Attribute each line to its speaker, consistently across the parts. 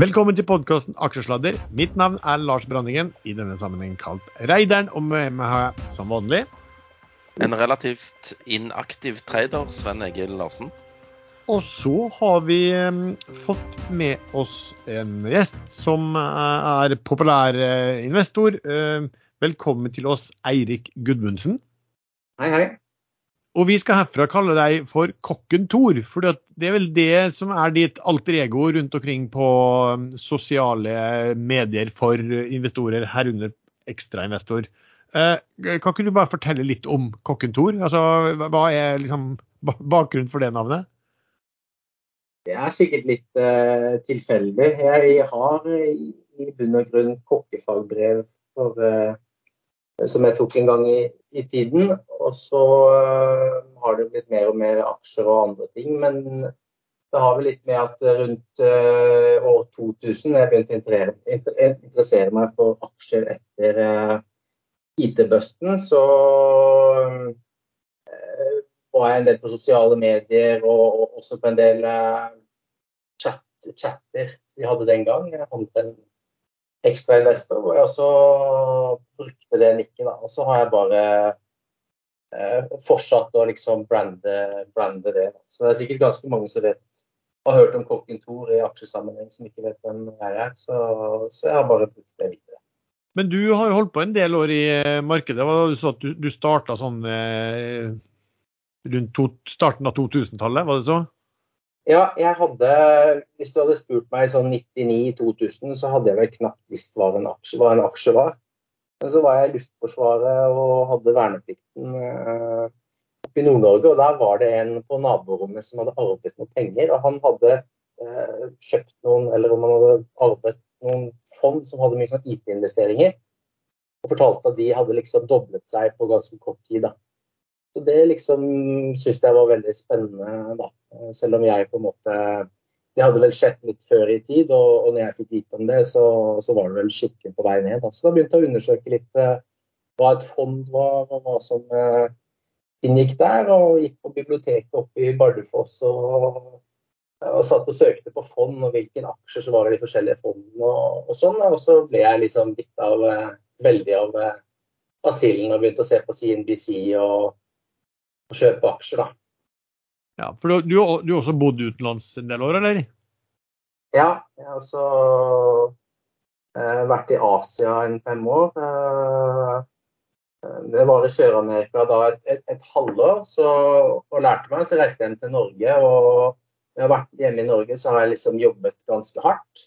Speaker 1: Velkommen til podkasten Aksjesladder. Mitt navn er Lars Branningen, i denne sammenheng kalt Reideren. Og med meg har jeg som vanlig
Speaker 2: En relativt inaktiv trader, Sven Egil Larsen.
Speaker 1: Og så har vi fått med oss en gjest som eh, er populær eh, investor. Eh, velkommen til oss, Eirik Gudmundsen.
Speaker 3: Hei, hei.
Speaker 1: Og vi skal herfra kalle deg for Kokken Tor, for det er vel det som er ditt alter ego rundt omkring på um, sosiale medier for investorer, herunder ekstrainvestor. Eh, kan ikke du bare fortelle litt om Kokken Tor? Altså, hva er liksom bakgrunnen for det navnet?
Speaker 3: Det er sikkert litt uh, tilfeldig. Jeg har i, bunn og grunn kokkefagbrev for uh, som jeg tok en gang i, i tiden. Og så uh, har det blitt mer og mer aksjer og andre ting. Men det har vel litt med at rundt uh, år 2000 jeg begynte å interessere, meg for aksjer etter IT-busten, så var jeg en del på sosiale medier og også på en del chat, chatter vi hadde den gang. Andre enn ekstrainvestor, hvor jeg også brukte det nikket. Da. Og så har jeg bare eh, fortsatt å liksom brande, brande, det. Så det er sikkert ganske mange som vet har hørt om Kokken Tor i aksjesammenheng, som ikke vet hvem jeg er. Så, så, jeg har bare brukt det videre.
Speaker 1: Men du har holdt på en del år i eh, markedet. Hva du sa at du, du starta sånn eh, rundt to, starten av 2000-tallet, var det så?
Speaker 3: Ja, jeg hadde Hvis du hadde spurt meg sånn 99-2000, så hadde jeg vel knapt visst hva en aksje, hva en aksje var. Men så var jeg i Luftforsvaret og hadde verneplikten eh, oppe i Nord-Norge. Og der var det en på naborommet som hadde arvet noen penger. Og han hadde eh, kjøpt noen, eller om han hadde arvet noen fond som hadde mye sånn IT-investeringer. Og fortalte at de hadde liksom doblet seg på ganske kort tid. da. Så det liksom syns jeg var veldig spennende, da. Selv om jeg på en måte Det hadde vel skjedd litt før i tid, og, og når jeg fikk vite om det, så, så, var det vel skikkelig på vei ned. Da. Så da begynte jeg å undersøke litt uh, hva et fond var, og hva som uh, inngikk der. Og gikk på biblioteket oppe i Bardufoss og, og satt og søkte på fond og hvilke aksjer som var i de forskjellige fondene og, og sånn. Og så ble jeg liksom bitt av uh, veldig av basillen og begynte å se på CNBC og å kjøpe aksjer, da.
Speaker 1: Ja, for du, har du også bodd utenlands en del år, eller?
Speaker 3: Ja, jeg har også eh, vært i Asia en fem år. Eh, det var i Sør-Amerika da et, et, et halvår så, og lærte meg. Så reiste jeg hjem til Norge. og når jeg har vært hjemme i Norge, så har jeg liksom jobbet ganske hardt.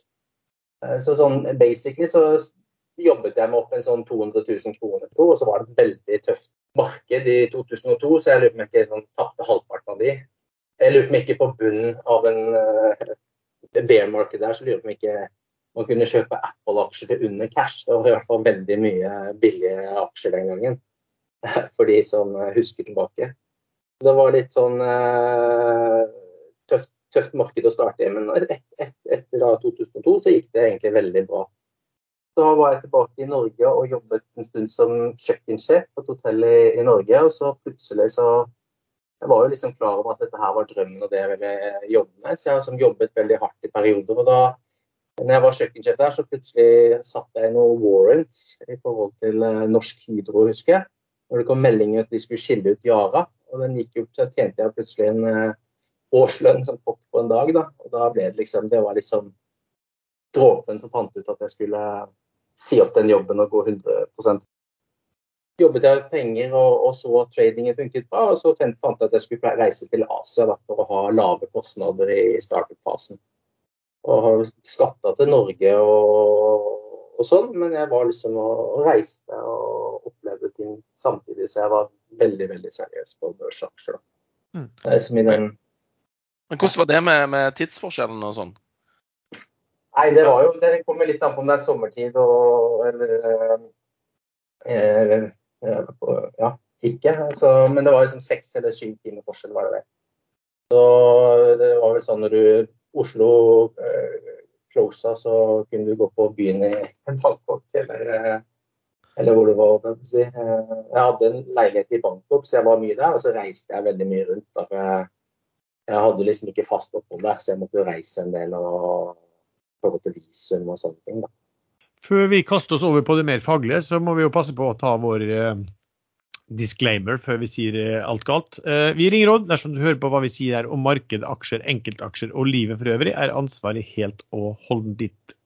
Speaker 3: Eh, så sånn basically så jobbet jeg meg opp en sånn 200 000 kroner på, og så var det veldig tøft marked i 2002, så jeg lurer på om jeg ikke sånn, tapte halvparten av de. Jeg lurer på om ikke på bunnen av en uh, bear market der, så lurer på om ikke man kunne kjøpe Apple-aksjer til under cash. Det var i hvert fall veldig mye billige aksjer den gangen, for de som husker tilbake. Det var litt sånn uh, tøft, tøft, marked å starte i, men etter et, et, et, 2002 så gikk det egentlig veldig bra. Da var jeg tilbake i Norge og jobbet en stund som kjøkkensjef på et hotell i, i, Norge. Og så plutselig så Jeg var jo liksom klar over at dette her var drømmen og det jeg ville jobbe med. Så jeg har liksom jobbet veldig hardt i perioder. Og da når jeg var kjøkkensjef der, så plutselig satte jeg noen warrants i forhold til uh, Norsk Hydro, husker jeg. Når det kom melding at de skulle skille ut Yara. Og den gikk opp, så tjente jeg plutselig en uh, årslønn som kokk på en dag. da. Og da ble det liksom Det var liksom dråpen som fant ut at jeg skulle si opp den jobben og gå 100 Jobbet jeg penger og, og så at tradingen funket bra, og så fant jeg at jeg skulle reise til Asia da, for å ha lave kostnader i startup-fasen. Og har skatta til Norge og, og, sånn, men jeg var liksom og reiste og opplevde ting samtidig, så jeg var veldig, veldig seriøs på børsaksjer. Mm.
Speaker 2: Men hvordan var det med, med tidsforskjellen og sånn?
Speaker 3: Nei, det var jo Det kommer litt an på om det er sommertid og eller eh, eh, Ja, ikke. Altså, men det var liksom seks eller syv timer forskjell, var det det. Så det var vel sånn når du Oslo eh, closa, så kunne du gå på byen i Bangkok eller, eh, eller hvor det var. Eh, jeg hadde en leilighet i Bangkok, så jeg var mye der. Og så reiste jeg veldig mye rundt. Da, jeg hadde liksom ikke fast opphold der, så jeg måtte jo reise en del. og forhold til visum og sånne ting. da.
Speaker 1: Før vi kaster oss over på det mer faglige, så må vi jo passe på å ta vår eh, disclaimer før vi sier eh, alt galt. Eh, vi ringer råd dersom du hører på hva vi sier her om marked, aksjer, enkeltaksjer og livet for øvrig, er ansvaret helt og holdent ditt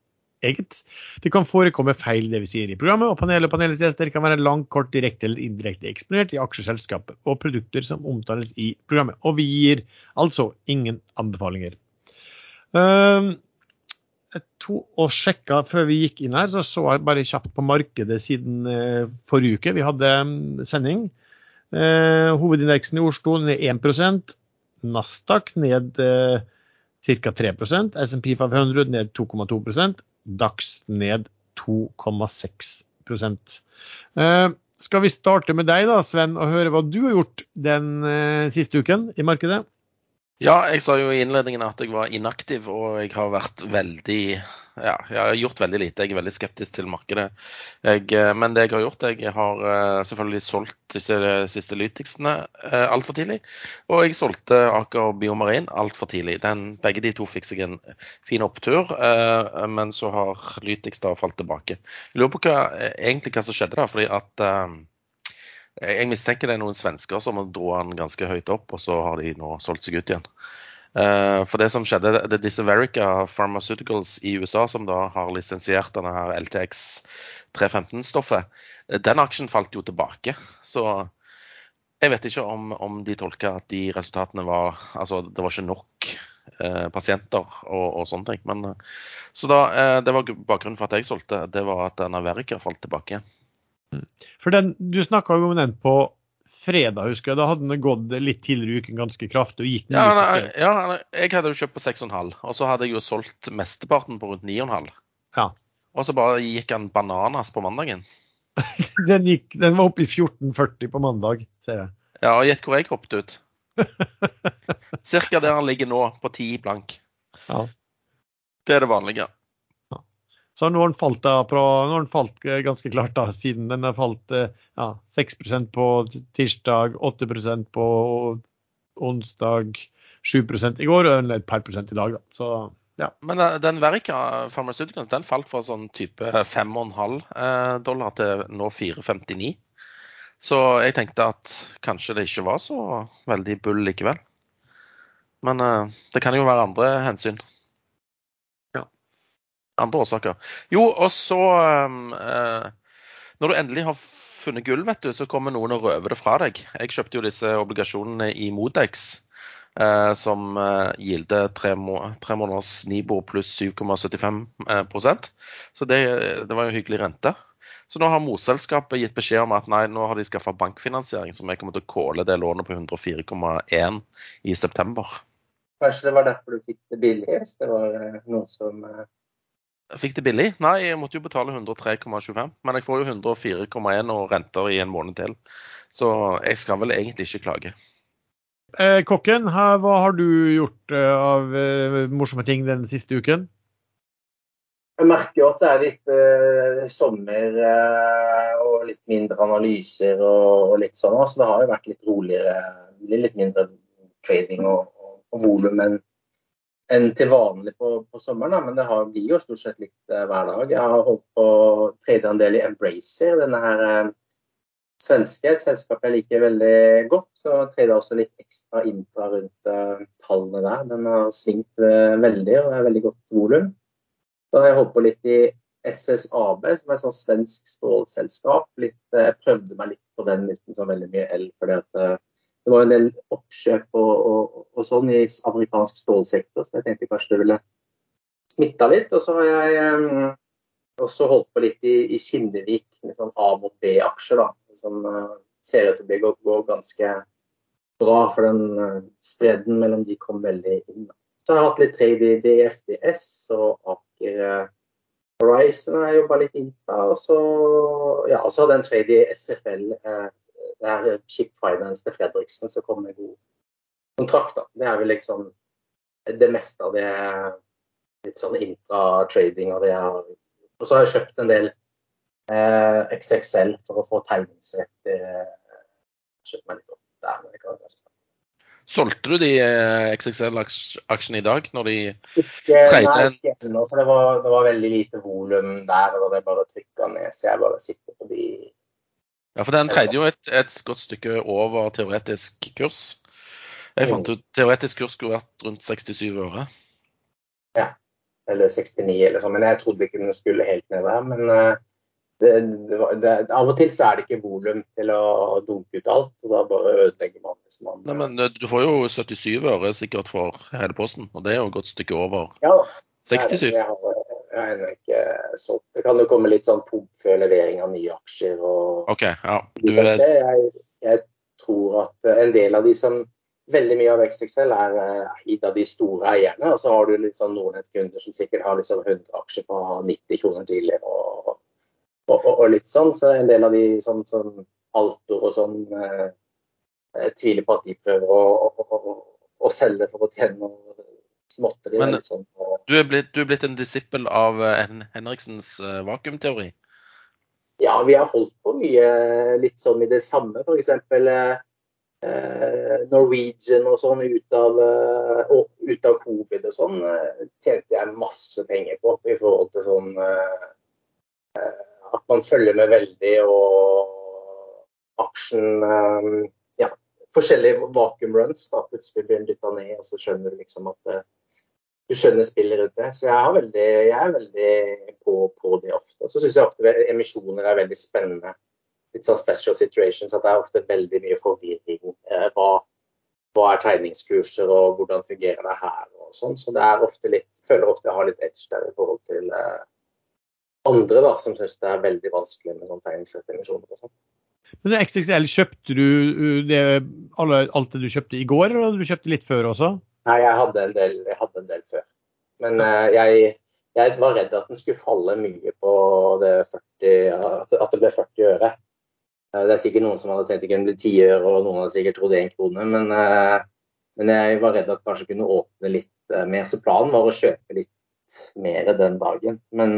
Speaker 1: eget. Det kan forekomme feil det vi sier i programmet, og panelet og panelets gjester kan være langt, kort, direkte eller indirekte eksponert i aksjeselskapet og produkter som omtales i programmet. Og vi gir altså ingen anbefalinger. Uh, tok og sjekka før vi gikk inn her, så så jeg bare kjapt på markedet siden eh, forrige uke. Vi hadde um, sending. Eh, hovedindeksen i Oslo ned 1% Nasdaq ned eh, ca. 3% SMP 500 ned 2,2% Dax ned 2,6 eh, Skal vi starte med deg da, Sven, og høre hva du har gjort den uh, siste uken i markedet?
Speaker 2: Ja, jeg sa jo i innledningen at jeg var inaktiv, og jeg har vært veldig Ja, jeg har gjort veldig lite. Jeg er veldig skeptisk til markedet. Jeg, eh, men det jeg har gjort, jeg har eh, selvfølgelig solgt disse siste lyticsene eh, altfor tidlig. Og jeg solgte Aker Biomarin altfor tidlig. Den, begge de to fikk seg en fin opptur, men så har da falt tilbake. Jeg lurer på hva, egentlig hva som skjedde da, fordi at jeg mistenker det er noen svensker som dro den ganske høyt opp, og så har de nå solgt seg ut igjen. Uh, for det som skjedde, det er disse Verica Pharmaceuticals i USA som da har lisensiert denne her LTX 315-stoffet. Den aksjen falt jo tilbake. Så jeg vet ikke om, om de tolka at de resultatene var Altså, det var ikke nok uh, pasienter og, og, sånne ting. Men, så da, det var bakgrunnen for at jeg solgte. Det var at denne Verica falt tilbake igjen.
Speaker 1: For den, Du snakka jo om den på fredag, husker jeg. Da hadde den gått litt tidligere i uken ganske kraftig.
Speaker 2: ja, nei, ja, jeg hadde jo kjøpt på 6,5, og så hadde jeg jo solgt mesteparten på rundt 9,5.
Speaker 1: Ja.
Speaker 2: Og så bare gikk han bananas på mandagen.
Speaker 1: den, gikk, den var oppe i 14,40 på mandag, ser jeg.
Speaker 2: Ja, og gjett hvor jeg hoppet ut. Cirka der han ligger nå, på 10 blank.
Speaker 1: Ja.
Speaker 2: Det er det vanlige.
Speaker 1: Så nå har den falt, da, fra, nå har den falt ganske klart, da, siden den har falt eh, ja, 6% på tirsdag, 8% på onsdag, 7 i går og et par prosent i dag. Da. Så, ja.
Speaker 2: Men eh, den Verica Pharmaceuticals den falt fra sånn type 5,5 eh, dollar til nå 4,59. Så jeg tenkte at kanskje det ikke var så veldig bull likevel. Men det kan jo være andre hensyn andre årsaker. Jo, og så um, uh, Når du endelig har funnet gull, vet du, så kommer noen og røver det fra deg. Jeg kjøpte jo disse obligasjonene i Modex. Eh, som eh, gilder tre, må tre, måneders Nibor pluss 7,75 eh, Så det, det, var jo hyggelig rente. Så nå har morselskapet gitt beskjed om at nei, nå har de skaffa bankfinansiering, som jeg kommer til å kåle det lånet på 104,1 i september.
Speaker 3: Kanskje det var derfor du fikk det billigst? det var noen som
Speaker 2: Fikk det billig? Nei, jeg måtte jo betale 103,25. Men jeg får jo 104,1 og renter i en måned til. Så jeg skal vel egentlig ikke klage.
Speaker 1: Eh, kokken, her, hva har du gjort eh, av eh, morsomme ting den siste uken?
Speaker 3: Jeg merker jo at det er litt eh, sommer eh, og litt mindre analyser og, og litt sånn. Så det har jo vært litt roligere, litt mindre trading og, og, og volum enn enn til vanlig på, på sommeren. Da. Men det har, blir jo stort sett likt eh, hver dag. Jeg har holdt på tredje andel i Embracer, denne her eh, svenske, et selskap jeg liker veldig godt. Så tredje også litt ekstra infra rundt uh, tallene der. Den har svingt uh, veldig, og det er veldig godt volum. Så har jeg holdt på litt i SSAB, som er et sånt svensk stålselskap. Litt, jeg prøvde meg litt på den uten så veldig mye el, fordi at det var en del oppkjøp og, og, og, sånn i amerikansk stålsektor, så jeg tenkte kanskje det ville smitta litt. Og så har jeg um, også holdt på litt i, i Kinnevik med sånn A mot B-aksjer, da. Som uh, ser ut til å gå, gå, ganske bra, for den uh, spredden mellom de kom veldig inn. Så jeg har hatt litt trade i DFDS og Aker Horizon har jeg jobba litt inn på. Og så, ja, så hadde jeg en trade i SFL. Det er Chip Finance til Fredriksen som kommer med god kontrakt. Da. Det er vel liksom det meste av det litt sånn intra-trading og det er Og så har jeg kjøpt en del eh, XXL for å få tegningsretter. Kjøpt meg litt opp der. men det kan
Speaker 2: Solgte du de eh, XXL-aksjene i dag, når de Treide
Speaker 3: nei, ikke ennå, for det var, det var veldig lite volum der. og det bare trykka ned, så jeg bare sitter på de
Speaker 2: Ja, for den treide jo et, et godt stykke over teoretisk kurs. Jeg fant ut teoretisk kurs skulle vært rundt 67 øre.
Speaker 3: Eller 69 eller sånn, men jeg trodde ikke den skulle helt ned der. Men eh, det, det, det, av og til så er det ikke volum til å dunke ut alt, og da bare ødelegger man hvis man
Speaker 2: Nei, men eh, du får jo 77 øre sikkert for hele posten, og det er jo et godt stykke over
Speaker 3: Ja, da.
Speaker 2: 67.
Speaker 3: Jeg, har, jeg har ennå ikke solgt. Det kan jo komme litt sånn pump før levering av nye aksjer. og
Speaker 2: OK, ja. Du.
Speaker 3: Jeg, jeg tror at eh, en del av de som Veldig mye av XXL er eh, eid av de store eierne. Og så har du litt sånn Nordnett-kunder som sikkert har liksom 100 aksjer på 90 kroner tidligere og, og, og, og litt sånn. Så en del av de sånn som Altor og sånn eh, jeg tviler på at de prøver å, å, å, å selge for å tjene noe småtteri.
Speaker 2: Men-
Speaker 3: sånn, og-
Speaker 2: Du er blitt, du er blitt en disippel av eh, Henriksens eh, vakuumteori.
Speaker 3: Ja, vi har holdt på mye litt sånn i det samme. F.eks. Eh, Norwegian og sånn ut av, eh, og ut av covid og sånn eh, tjente jeg masse penger på i forhold til sånn eh, eh, at man følger med veldig og aksjen eh, Ja, forskjellige vacuum runs. da Plutselig blir den dytta ned, og så skjønner du liksom at eh, du skjønner spillet rundt det. Så jeg, veldig, jeg er veldig på, på det ofte. Så syns jeg ofte emisjoner er veldig spennende. Litt sånn special situations, at det er ofte veldig mye forvirring. Eh, hva, hva er tegningskurser, og hvordan fungerer det her, og sånn. Så det er ofte litt, føler ofte jeg har litt edge der i forhold til eh, andre da, som syns det er veldig vanskelig med sånn tegningsrette emisjoner. og sånn.
Speaker 1: Men XXL, kjøpte du uh, det, alt det du kjøpte i går, eller hadde du kjøpt det litt før også?
Speaker 3: Nei, jeg hadde en del, jeg hadde en del før. Men eh, jeg, jeg var redd at den skulle falle mye på det 40, at det ble 40 øre. Eh, Det er sikkert noen som hadde tenkt det kunne bli 10 øre, og noen hadde sikkert trodd 1 krone. Men, eh, men jeg var redd at det kanskje kunne åpne litt mer. Så planen var å kjøpe litt mer den dagen. Men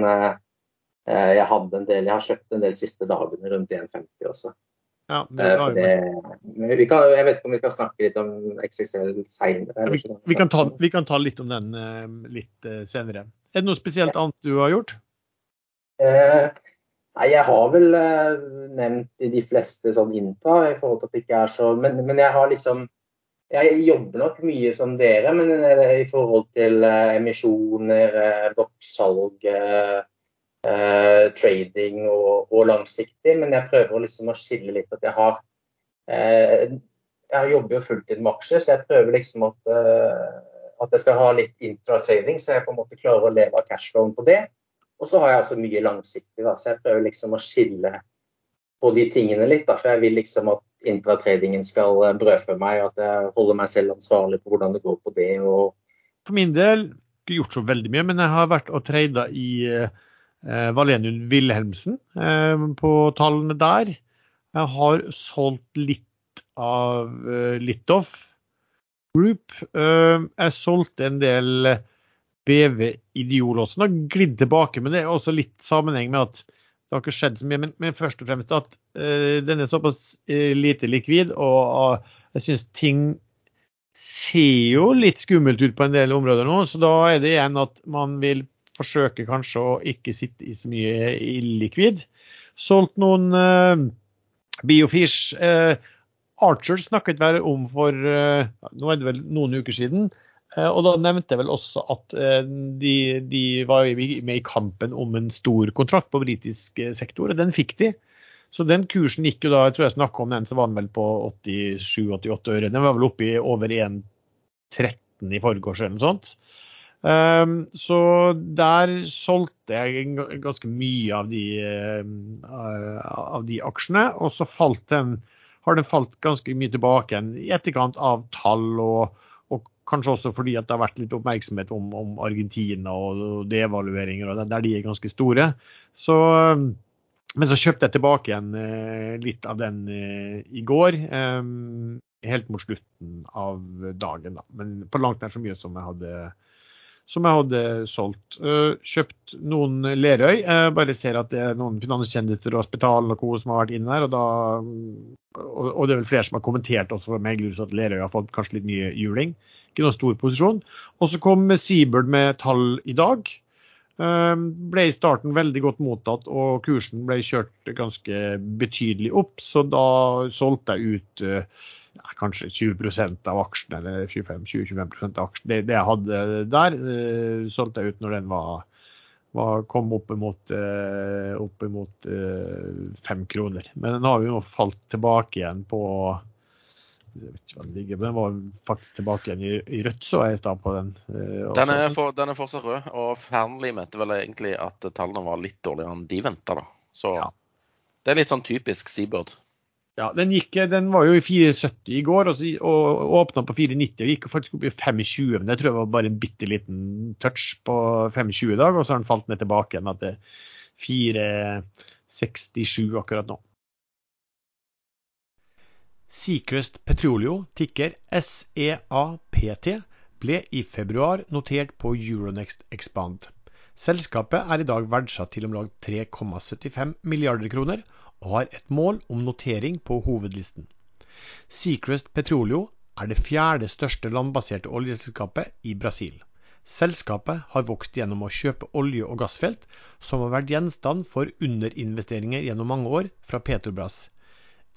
Speaker 3: jeg hadde en del, jeg har kjøpt en del siste dagene rundt 1,50 også.
Speaker 1: Ja,
Speaker 3: Eh, det, kan, jeg vet ikke om vi skal snakke litt om XXL seinere.
Speaker 1: vi, vi, kan ta, vi kan ta litt om den eh, litt eh, senere. Er det noe spesielt annet du har gjort?
Speaker 3: Eh, nei, jeg har vel eh, nevnt i de fleste sånn innta i forhold til at det ikke er så Men, men jeg har liksom Jeg jobber nok mye som dere, men i forhold til eh, emisjoner, eh, eh, trading og, og langsiktig. Men jeg prøver liksom å skille litt at jeg har eh, Jeg jobber jo fulltid med aksjer, så jeg prøver liksom at, eh, at jeg skal ha litt intra-trading, så jeg på en måte klarer å leve av cashflowen på det. Og så har jeg også mye langsiktig, da, så jeg prøver liksom å skille på de tingene litt. Da, for jeg vil liksom at intratradingen skal eh, brødfø meg, og at jeg holder meg selv ansvarlig på hvordan det går på det. og
Speaker 1: For min del ikke gjort så veldig mye, men jeg har vært og trada i eh, Valenius Wilhelmsen eh, på tallene der. Jeg har solgt litt av eh, Litoff Group. Eh, jeg solgte en del BV Ideol også. Den har glidd tilbake, men det er også litt sammenheng med at det har ikke skjedd så mye. Men, men først og fremst at eh, den er såpass eh, lite likvid, og uh, jeg syns ting ser jo litt skummelt ut på en del områder nå, så da er det igjen at man vil forsøke kanskje å ikke sitte i så mye illikvid. Solgt noen eh, Biofish. Eh, Archer snakket vel om for eh, nå er det vel noen uker siden. Uh, og da nevnte jeg vel også at uh, de, de, var med i kampen om en stor kontrakt på britisk sektor, og den fikk de. Så den kursen gikk jo da, jeg tror jeg snakka om den, så var den vel på 87-88 øre. Den var vel oppe i over 1,13 i forgårs eller noe sånt. Um, så der solgte jeg ganske mye av de, uh, av de aksjene. Og så falt den, har den falt ganske mye tilbake igjen i etterkant av tall, og, og kanskje også fordi at det har vært litt oppmerksomhet om, om Argentina og devalueringer, og der de er ganske store. Så um, men så kjøpte jeg tilbake igjen eh, litt av den eh, i går. Eh, helt mot slutten av dagen, da. Men på langt nær så mye som jeg hadde som jeg hadde solgt. Uh, kjøpt noen Lerøy. Jeg bare ser at det er noen finanskjendiser og Hospital og co. som har vært inne der. Og, da, og, det er vel flere som har kommentert også for meg at Lerøy har fått kanskje litt mye juling. Ikke noen stor posisjon. Og så kom Seabird med tall i dag. Uh, ble i starten veldig godt mottatt, og kursen ble kjørt ganske betydelig opp. Så da solgte jeg ut uh, ja, kanskje 20% av aksjen, eller 25-25 av aksjen. Det, det, jeg hadde der, uh, solgte jeg ut når den var, var kom opp imot, uh, opp imot uh, fem kroner. Men den har jo nå falt tilbake igjen på jeg vet ikke hva den ligger, men Den var faktisk tilbake igjen i, i rødt, så jeg i stad på den.
Speaker 2: Den er, for, den, er fortsatt rød, og Fearnley mente vel egentlig at tallene var litt dårligere enn de venta. Så ja. det er litt sånn typisk Seabird.
Speaker 1: Ja, den, gikk, den var jo i 4,70 i går og, og åpna på 4,90 og gikk faktisk opp i 5,20. Men det tror jeg var bare en bitte liten touch på 5,20 i dag, og så har den falt ned tilbake igjen til 4,67 akkurat nå. Seacrest Petroleo, tikker SEAPT, ble i februar notert på Euronext Expand. Selskapet er i dag verdsatt til om lag 3,75 milliarder kroner og har et mål om notering på hovedlisten. Seacrest Petroleo er det fjerde største landbaserte oljeselskapet i Brasil. Selskapet har vokst gjennom å kjøpe olje- og gassfelt som har vært gjenstand for underinvesteringer gjennom mange år fra Petrobras,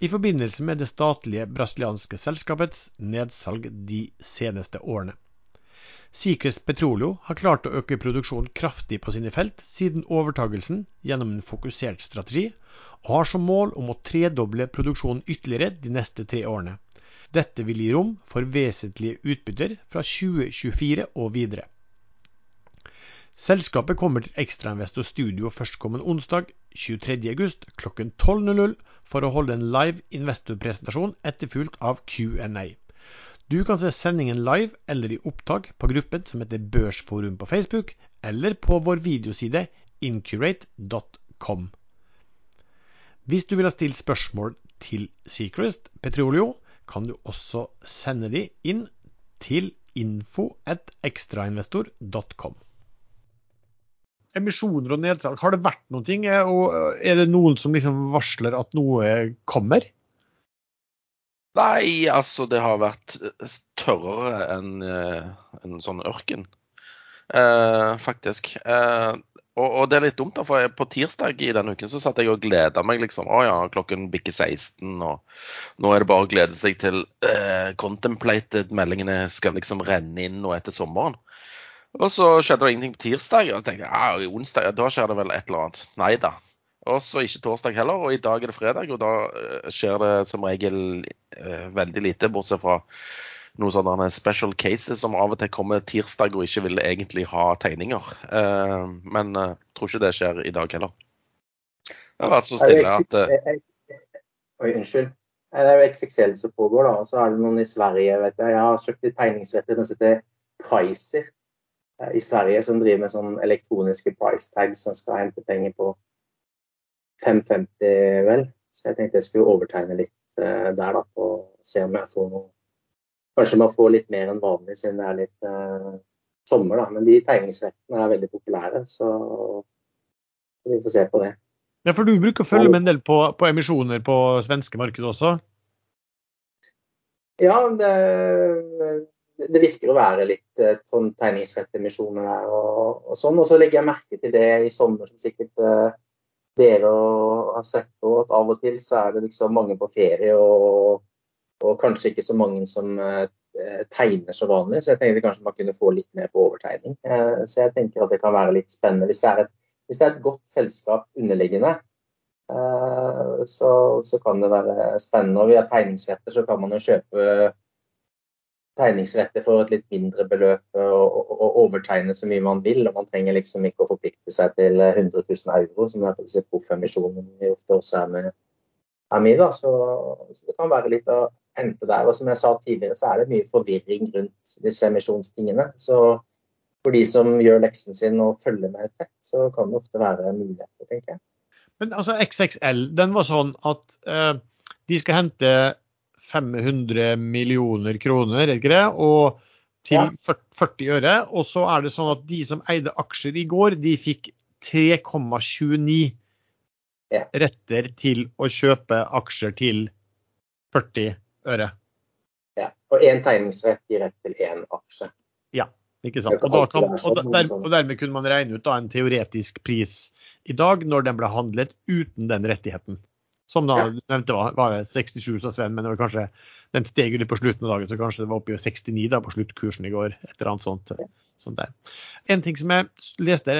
Speaker 1: i forbindelse med det statlige brasilianske selskapets nedsalg de seneste årene. Seacrest Petroleo har klart å øke produksjonen kraftig på sine felt siden overtagelsen gjennom en fokusert strategi, og har som mål om å tredoble produksjonen ytterligere de neste tre årene. Dette vil gi rom for vesentlige utbytter fra 2024 og videre. Selskapet kommer til Ekstrainvestor Studio førstkommende onsdag 23.8 kl. 12.00 for å holde en live investorpresentasjon etterfulgt av Q&A. Du kan se sendingen live eller i opptak på gruppen som heter Børsforum på Facebook, eller på vår videoside incurate.com. Hvis du vil ha stilt spørsmål til Secrest Petroleo, kan du også sende de inn til info.ekstrainvestor.com. Emisjoner og nedsalg, har det vært noe? Og er det noen som liksom varsler at noe kommer?
Speaker 2: Nei, altså det har vært tørrere enn eh, en sånn ørken, eh, faktisk. Eh, og, og, det er litt dumt, da, for på tirsdag i denne uken så satt jeg og gleda meg. liksom, Å ja, klokken bikker 16, og nå er det bare å glede seg til uh, contemplated-meldingene skal liksom renne inn nå etter sommeren. Og så skjedde det ingenting på tirsdag, og så tenkte jeg ja, onsdag, ja, da skjer det vel et eller annet. Nei da. Og så ikke torsdag heller, og i dag er det fredag, og da uh, skjer det som regel uh, veldig lite, bortsett fra noen sånne special cases som av og til kommer tirsdag og ikke vil egentlig ha tegninger. Uh, men jeg tror ikke det skjer i dag heller. Det har vært så stille at.
Speaker 3: Oi, unnskyld. Det er jo XXL som pågår, da. Og så er det noen i Sverige. vet Jeg Jeg har kjøpt litt tegningsretter som heter Pricer i Sverige, som driver med sånn elektroniske price tags som skal hente penger på 550, vel. Så jeg tenkte jeg skulle overtegne litt der, da, og se om jeg får noe Kanskje man får litt mer enn vanlig siden det er litt eh, sommer, da. Men de tegningsrettene er veldig populære, så, så vi får se på det.
Speaker 1: Ja, For du bruker å følge med en del på, på emisjoner på svenske markedet også?
Speaker 3: Ja, det, det, virker å være litt et sånn tegningsrettemisjoner der og, og, sånn. Og så legger jeg merke til det i sommer, som sikkert uh, dere har sett, òg, at av og til så er det liksom mange på ferie og og kanskje ikke så mange som eh, tegner så vanlig. Så jeg tenkte kanskje man kunne få litt mer på overtegning. Eh, så jeg tenker at det kan være litt spennende. Hvis det er et, det er et godt selskap underliggende, eh, så, så, kan det være spennende. Og via tegningsretter så kan man jo kjøpe tegningsretter for et litt mindre beløp og, og, og, overtegne så mye man vil. og Man trenger liksom ikke å forplikte seg til 100 000 euro, som er disse proffemisjonene vi ofte også er med, er med da. Så, så, det kan være litt å hente der. Og som jeg sa tidligere, så er det mye forvirring rundt disse emisjonstingene. Så for de som gjør leksen sin og følger med tett, så kan det ofte være muligheter, tenker jeg.
Speaker 1: Men altså XXL, den var sånn at uh, de skal hente 500 millioner kroner, er ikke det? Og til 40 øre. Og så er det sånn at de som eide aksjer i går, de fikk 3,29 retter til å kjøpe aksjer til 40 øre.
Speaker 3: Ja. Og én tegningsrett gir rett til én aksje.
Speaker 1: Ikke sant? Og, kan, og,
Speaker 3: sånn,
Speaker 1: der, og dermed kunne man regne ut da en teoretisk pris i dag, når den ble handlet uten den rettigheten. Som da
Speaker 3: Ja.
Speaker 1: nevnte var, var 67, sa Sven, men det var kanskje, den steg litt på slutten av dagen, så kanskje det var oppe i 69 da på sluttkursen i går. Et eller annet sånt. sånt der. En ting som jeg leste,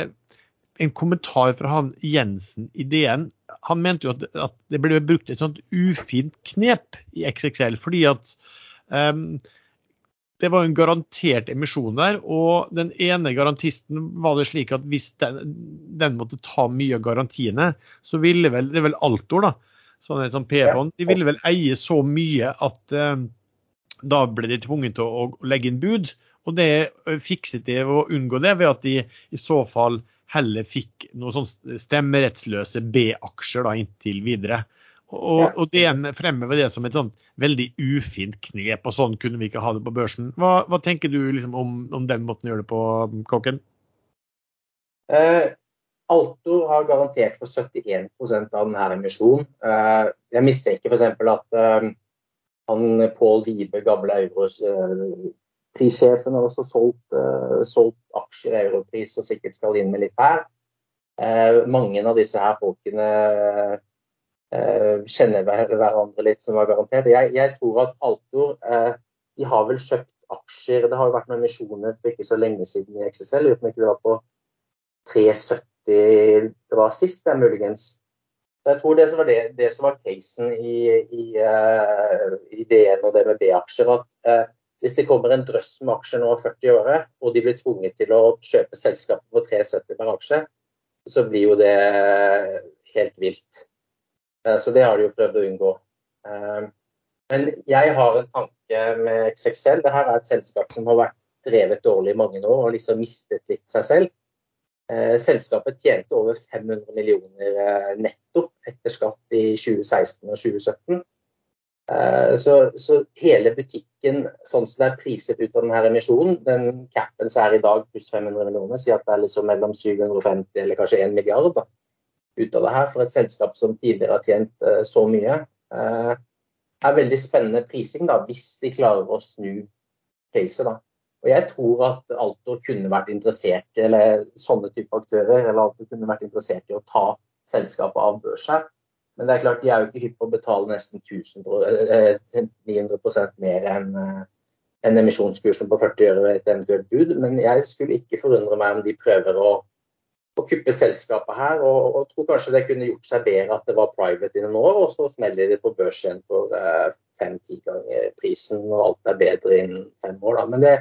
Speaker 1: en kommentar fra han Jensen i DN. Han mente jo at, at det ble brukt et sånt ufint knep i XXL, fordi at um, det var en garantert emisjon der, og den ene garantisten var det slik at hvis den, den måtte ta mye av garantiene, så ville vel det er vel Altor, da, sånn sånn P-fond, de ville vel eie så mye at eh, da ble de tvunget til å, å legge inn bud. Og det eh, fikset de å unngå det ved at de i så fall heller fikk noen sånn stemmerettsløse B-aksjer da inntil videre. Og, og DN fremhever det som et sånn veldig ufint knep, og sånn kunne vi ikke ha det på børsen. Hva, hva tenker du liksom om, om den måten å gjøre det på, Kåken?
Speaker 3: Eh, Altor har garantert for 71% av denne emisjonen. Eh, jeg mistenker f.eks. at eh, han Pål Vibe, gamle Euros-prissjefen, har også solgt, eh, solgt aksjer i europris og sikkert skal inn med litt her. Eh, mange av disse her folkene eh, kjenner hverandre litt, som var garantert. Jeg, jeg tror at Altor eh, de har vel kjøpt aksjer Det har jo vært noen emisjoner for ikke så lenge siden i XSL. Uten ikke det var på 370 det var sist, det er muligens. Så jeg tror det som var, det, det som var casen i, i, uh, i DN og det med B-aksjer, at uh, hvis det kommer en drøss med aksjer nå av 40 åre, og de blir tvunget til å kjøpe selskapet for 370 per aksje, så blir jo det helt vilt. Uh, så det har de jo prøvd å unngå. Eh, men jeg har en tanke med XXL. Dette er et selskap som har vært drevet dårlig i mange år og liksom mistet litt seg selv. Eh, selskapet tjente over 500 millioner eh, netto etter skatt i 2016 og 2017. Eh, så, så hele butikken, sånn som det er priset ut av denne emisjonen, den capen som er i dag pluss 500 millioner, sier at det er liksom mellom 750 eller kanskje 1 milliard da, ut av det her for et selskap som tidligere har tjent så mye. Er veldig spennende prising da, hvis de klarer å snu caset. da. Og Jeg tror at Altor kunne vært interessert, eller sånne type aktører, eller Altor kunne vært interessert i å ta selskapet av børs her. Men det er klart, de er jo ikke hypp på å betale nesten 1000, eh, 900 mer enn en emisjonskursen på 40 øre ved et eventuelt bud. Men jeg skulle ikke forundre meg om de prøver å, å kuppe selskapet her. Og, og tror kanskje det kunne gjort seg bedre at det var private innen år, og så smeller de på børs igjen for eh, fem-ti ganger prisen, og alt er bedre innen fem år. Da. Men det,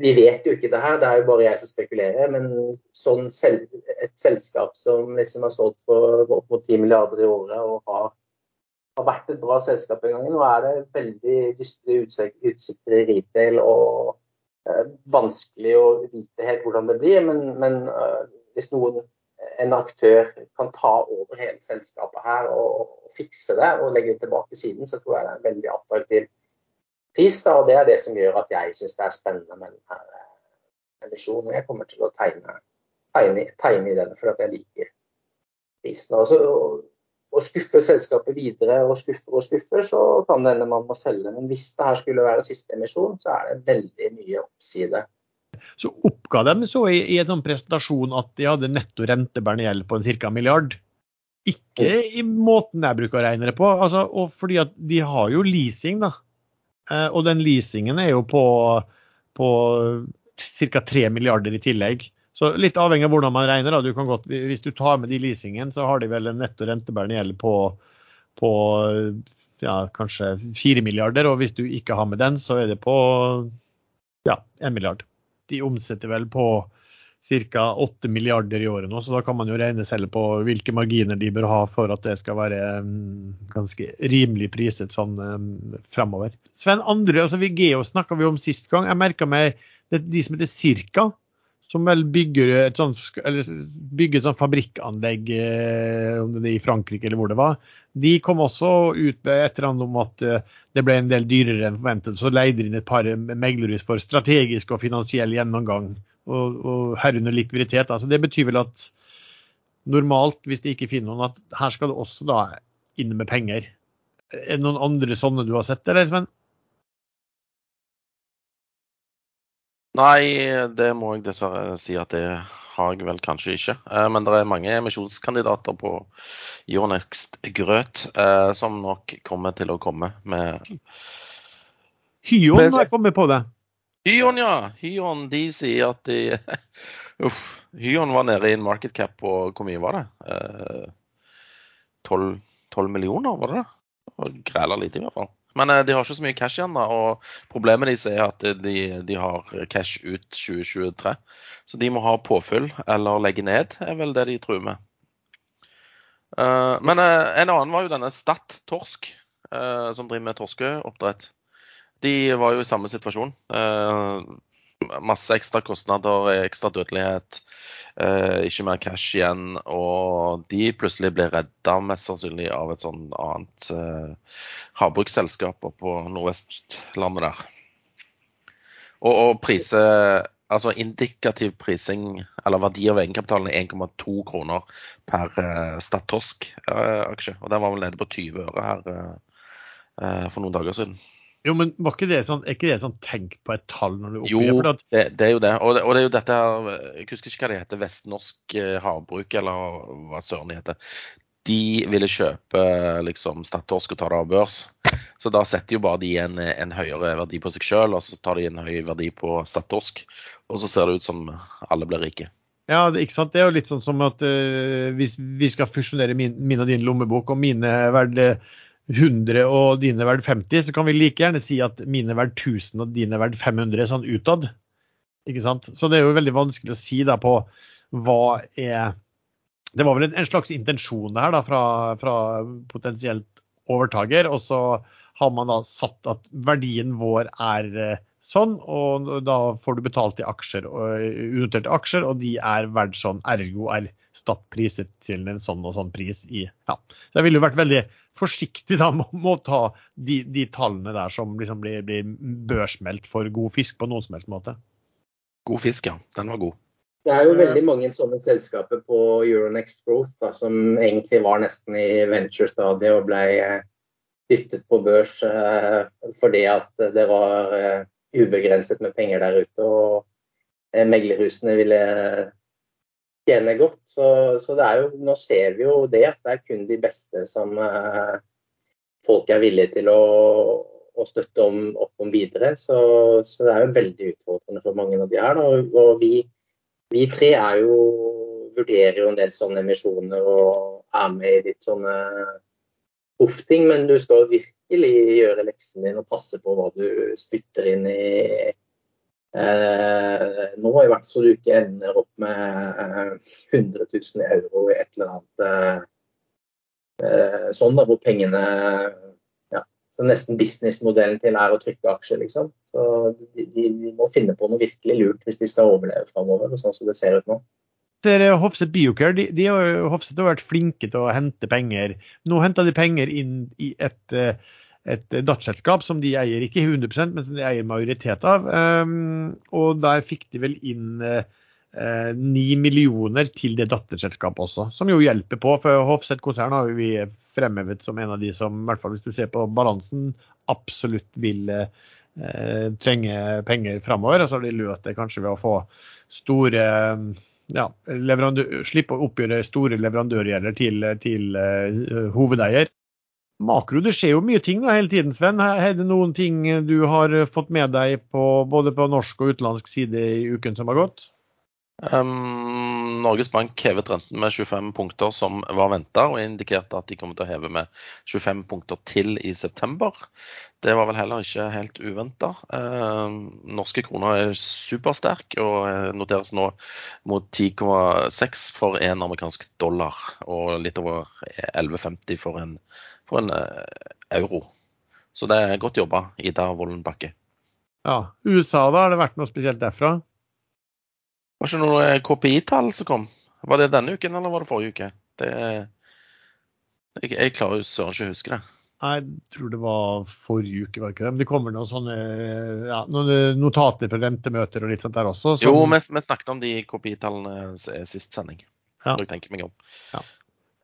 Speaker 3: vi vet jo ikke det her, det er jo bare jeg som spekulerer. Men sånn sel et selskap som liksom har solgt for opp mot 10 milliarder i året og har, har vært et bra selskap en gang, nå er det veldig dystre utsikter i retail og eh, vanskelig å vite helt hvordan det blir. Men, men eh, hvis noen, en aktør kan ta over hele selskapet her og, og fikse det og legge det tilbake siden, så tror jeg det er veldig attraktiv pris. Og Det er det som gjør at jeg syns det er spennende med denne eh, emisjonen. Jeg kommer til å tegne, tegne, tegne i den for at jeg liker prisen. Altså, å, å skuffe selskapet videre og skuffer og skuffer, så kan det hende man må selge. Men hvis det her skulle være siste emisjon, så er det veldig mye oppside.
Speaker 1: Så oppga de så i, i en sånn presentasjon at de hadde netto rentebærende gjeld på en ca. milliard. Ikke i måten jeg bruker å regne det på. Altså, og fordi at de har jo leasing, da. Eh, og den leasingen er jo på, på ca. 3 milliarder i tillegg. Så litt avhengig av hvordan man regner. Du godt, hvis du tar med de leasingen, så har de vel en netto rentebærende gjeld på, på ja, kanskje 4 milliarder. Og hvis du ikke har med den, så er det på ja, 1 milliard. De omsetter vel på ca. 8 milliarder i året nå, så da kan man jo regne selv på hvilke marginer de bør ha for at det skal være um, ganske rimelig priset sånn um, fremover. Sven Andre, altså Vigeo snakka vi om sist gang. Jeg merka meg de som heter Cirka, som vel bygger et sånt, bygger et sånt fabrikkanlegg eh, om det er i Frankrike eller hvor det var. De kom også ut med et eller annet om at eh, det ble en del dyrere enn forventet. Så leide de inn et par meglerhus for strategisk og finansiell gjennomgang, og, og herunder likviditet. Altså, det betyr vel at normalt, hvis de ikke finner noen, at her skal det også da inn med penger. Er det noen andre sånne du har sett, eller Sven?
Speaker 2: Nei, det må jeg dessverre si at det har jeg vel kanskje ikke. Eh, men det er mange emisjonskandidater på Euronext Grøt eh, som nok kommer til å komme med
Speaker 1: Hyon har kommet på det.
Speaker 2: Hyon, ja. Hyon de sier at de Uff. Hyon var nede i en market cap på hvor mye var det? Eh, 12, 12 millioner, var det det? Græla lite, i hvert fall. Men eh, de har ikke så mye cash igjen. da, og Problemet deres er at de, de, har cash ut 2023. Så de må ha påfyll eller legge ned, er vel det de truer med. Uh, men uh, en annen var jo denne Stad Torsk, uh, som driver med torskeoppdrett. De var jo i samme situasjon. masse ekstra kostnader, ekstra dødelighet. Eh, ikke mer cash igjen. Og de plutselig ble redda mest sannsynlig av et sånn annet eh, havbruksselskap på Nordvestlandet der. Og, og prise, altså indikativ prising, eller verdi av egenkapitalen, er 1,2 kroner per eh, Statorsk-aksje. og den var vel nede på 20 øre her eh, for noen dager siden.
Speaker 1: Jo, men var ikke det sånn, er ikke det sånn tenk på et tall når du
Speaker 2: oppgir Jo, det, det, det, er jo det. Og, det. og, det, er jo dette her Jeg husker ikke hva det heter. Vestnorsk eh, havbruk, eller hva søren det heter. De ville kjøpe liksom Stadtorsk og ta det av børs. Så da setter jo bare de en, en høyere verdi på seg sjøl, og så tar de en høy verdi på Stadtorsk. Og så ser det ut som alle blir rike.
Speaker 1: Ja, det, ikke sant? det er jo litt sånn som at uh, hvis vi skal fusjonere min, min og din lommebok, og mine er verdt 100 og dine er verdt 50, så kan vi like gjerne si at mine er verdt 1000 og dine er verdt 500 sånn utad. Ikke sant? Så det er jo veldig vanskelig å si da på hva er Det var vel en, slags intensjon her da fra, fra potensielt overtaker, og så har man da satt at verdien vår er eh, sånn, og da får du betalt i aksjer, unoterte aksjer, og de er verdt sånn. Ergo er Stad priset til en sånn og sånn pris i Ja. Så jeg ville jo vært veldig forsiktig da med å ta de, de tallene der som liksom blir, blir børsmeldt for god fisk på noen som helst måte.
Speaker 2: God fisk, ja. Den var god.
Speaker 3: Det er jo veldig mange sånne selskaper på Euronext Growth da, som egentlig var nesten i venture-stadiet og ble eh, dyttet på børs eh, fordi at det var eh, ubegrenset med penger der ute. Og eh, meglerhusene ville tjener godt. Så, så jo, nå ser vi jo det, at det er kun de beste som eh, folk er villige til å, å støtte om, opp om videre. Så, så, det er jo veldig utfordrende for mange av de her. Og, og vi, vi, tre er jo, vurderer jo en del sånne emisjoner og er med i litt sånne hofting, men du skal virkelig gjøre leksen din og passe på hva du spytter inn i Eh, nå i hvert fall du ikke ender opp med 100 eh, 000 euro i et eller annet eh, eh, sånn, da, hvor pengene ja, så Nesten businessmodellen til er å trykke aksjer, liksom. Så de, de, må finne på noe virkelig lurt hvis de skal overleve framover, sånn som det ser ut nå.
Speaker 1: Hofset Biocare de, de har, Hofset har vært flinke til å hente penger. Nå henter de penger inn i et et datterselskap som de eier ikke 100 men som de eier majoritet av. Um, og der fikk de vel inn eh, ni uh, millioner til det datterselskapet også, som jo hjelper på. For Hofseth konsern har vi fremhevet som en av de som, i hvert fall hvis du ser på balansen, absolutt vil trenge penger framover. Og så har de løst det kanskje ved å få store ja, slippe å oppgjøre store leverandørgjelder til, til uh, hovedeier makro. Det skjer jo mye ting da hele tiden, Sven. Er det noen ting du har fått med deg på, både på norsk og utenlandsk side i uken som har gått?
Speaker 2: Um, Norges Bank hevet renten med 25 punkter som var venta, og indikerte at de kommer til å heve med 25 punkter til i september. Det var vel heller ikke helt uventa. Uh, norske kroner er supersterk og noteres nå mot 10,6 for en amerikansk dollar og litt over 11,50 for en for en uh, euro. Så det er godt jobba, Ida Wolden Bakke.
Speaker 1: Ja. USA, da? Har det vært noe spesielt derfra?
Speaker 2: Var ikke noe KPI-tall som kom? Var det denne uken, eller var det forrige uke? Det, jeg, jeg klarer jo søren ikke å huske det.
Speaker 1: Jeg tror det var forrige uke, var det ikke det? Men det kommer noen sånne ja, noen notater fra rentemøter og litt sånt der også.
Speaker 2: Som... Jo, vi, vi, snakket om de KPI-tallene sist sending. Ja. Jeg tenker meg om.
Speaker 3: Ja.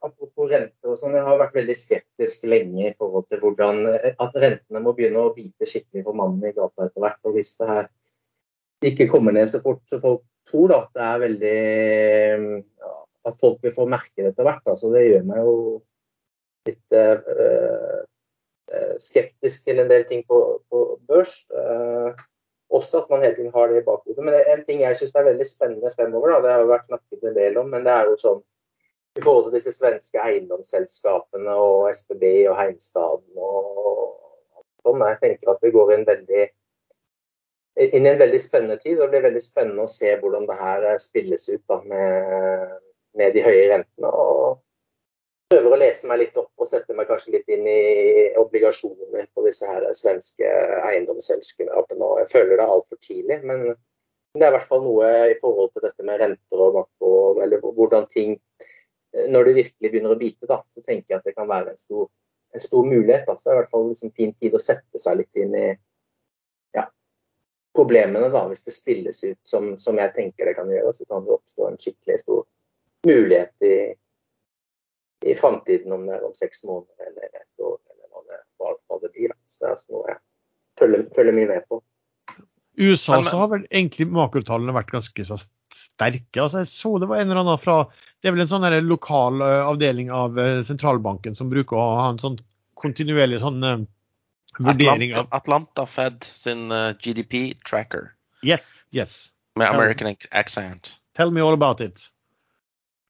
Speaker 3: Apropos renter og sånn, jeg har vært veldig skeptisk lenge i forhold til hvordan at rentene må begynne å bite skikkelig for mannen i gata etter hvert. Og hvis det her ikke kommer ned så fort så folk tror da, at det er veldig ja, At folk vil få merke det etter hvert. Da. Det gjør meg jo litt uh, skeptisk til en del ting på, på børs. Uh, også at man hele tiden har det i bakhodet. Men en ting jeg syns er veldig spennende fremover, da, det har jo vært snakket en del om, men det er jo sånn i forhold til disse svenske eiendomsselskapene og SBB og Heimstaden og sånn. Jeg tenker at vi går inn, veldig, inn i en veldig spennende tid. og Det blir veldig spennende å se hvordan det her spilles ut da, med, med de høye rentene. og prøver å lese meg litt opp og sette meg kanskje litt inn i obligasjoner på disse her svenske eiendomsselskapene. Jeg føler det er altfor tidlig, men det er i hvert fall noe i forhold til dette med renter og makro, eller hvordan ting Når det virkelig begynner å bite, da, så tenker jeg at det kan være en stor, en stor mulighet. Da. Så det er i hvert fall liksom fin tid å sette seg litt inn i problemene, da, hvis det spilles ut som, som jeg tenker det kan gjøre. Så kan det oppstå en skikkelig stor mulighet i i framtiden, om det er om seks måneder eller et år, eller hva det, hva, hva det blir. Så det er altså noe jeg følger, følger mye med på.
Speaker 1: USA så har vel egentlig makrotallene vært ganske så sterke. Altså jeg så det var en eller annen fra Det er vel en sånn lokal uh, avdeling av uh, sentralbanken som bruker å ha en sånn kontinuerlig sånn uh, vurdering
Speaker 2: av Atlanta Fed sin GDP tracker.
Speaker 1: Yeah, yes.
Speaker 2: Med American accent.
Speaker 1: Tell me all about it.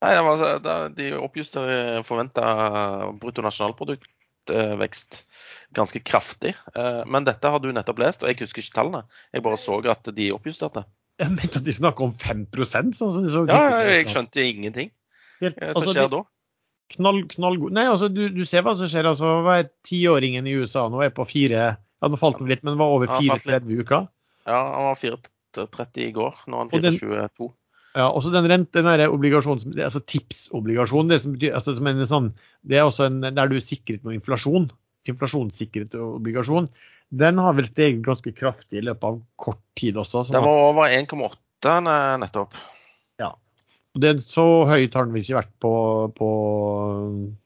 Speaker 2: Nei, var, De oppjusterer forventa bruttonasjonalproduktvekst ganske kraftig. Eh, men dette har du nettopp lest, og jeg husker ikke tallene. Jeg bare så at de oppjusterte.
Speaker 1: Jeg mente at de snakker om 5 sånn som de så
Speaker 2: Ja, jeg skjønte ingenting. Helt, altså, skjer da?
Speaker 1: Knall, knallgod Nei, altså du, du, ser hva som skjer. altså hva er Tiåringen i USA nå er på fire Ja, nå falt han litt, men var over 34 uker.
Speaker 2: Ja, han var 34 i går. Nå er han 422.
Speaker 1: Ja, også den rente, den obligasjonen, altså tipsobligasjonen, det, som betyr, altså, som en sånn, det er også en, der du er sikret noe inflasjon. Inflasjonssikret obligasjon. Den har vel steget ganske kraftig i løpet av kort tid også.
Speaker 2: Den var over 1,8 nettopp.
Speaker 1: Det, så høyt har den visst ikke vært på, på,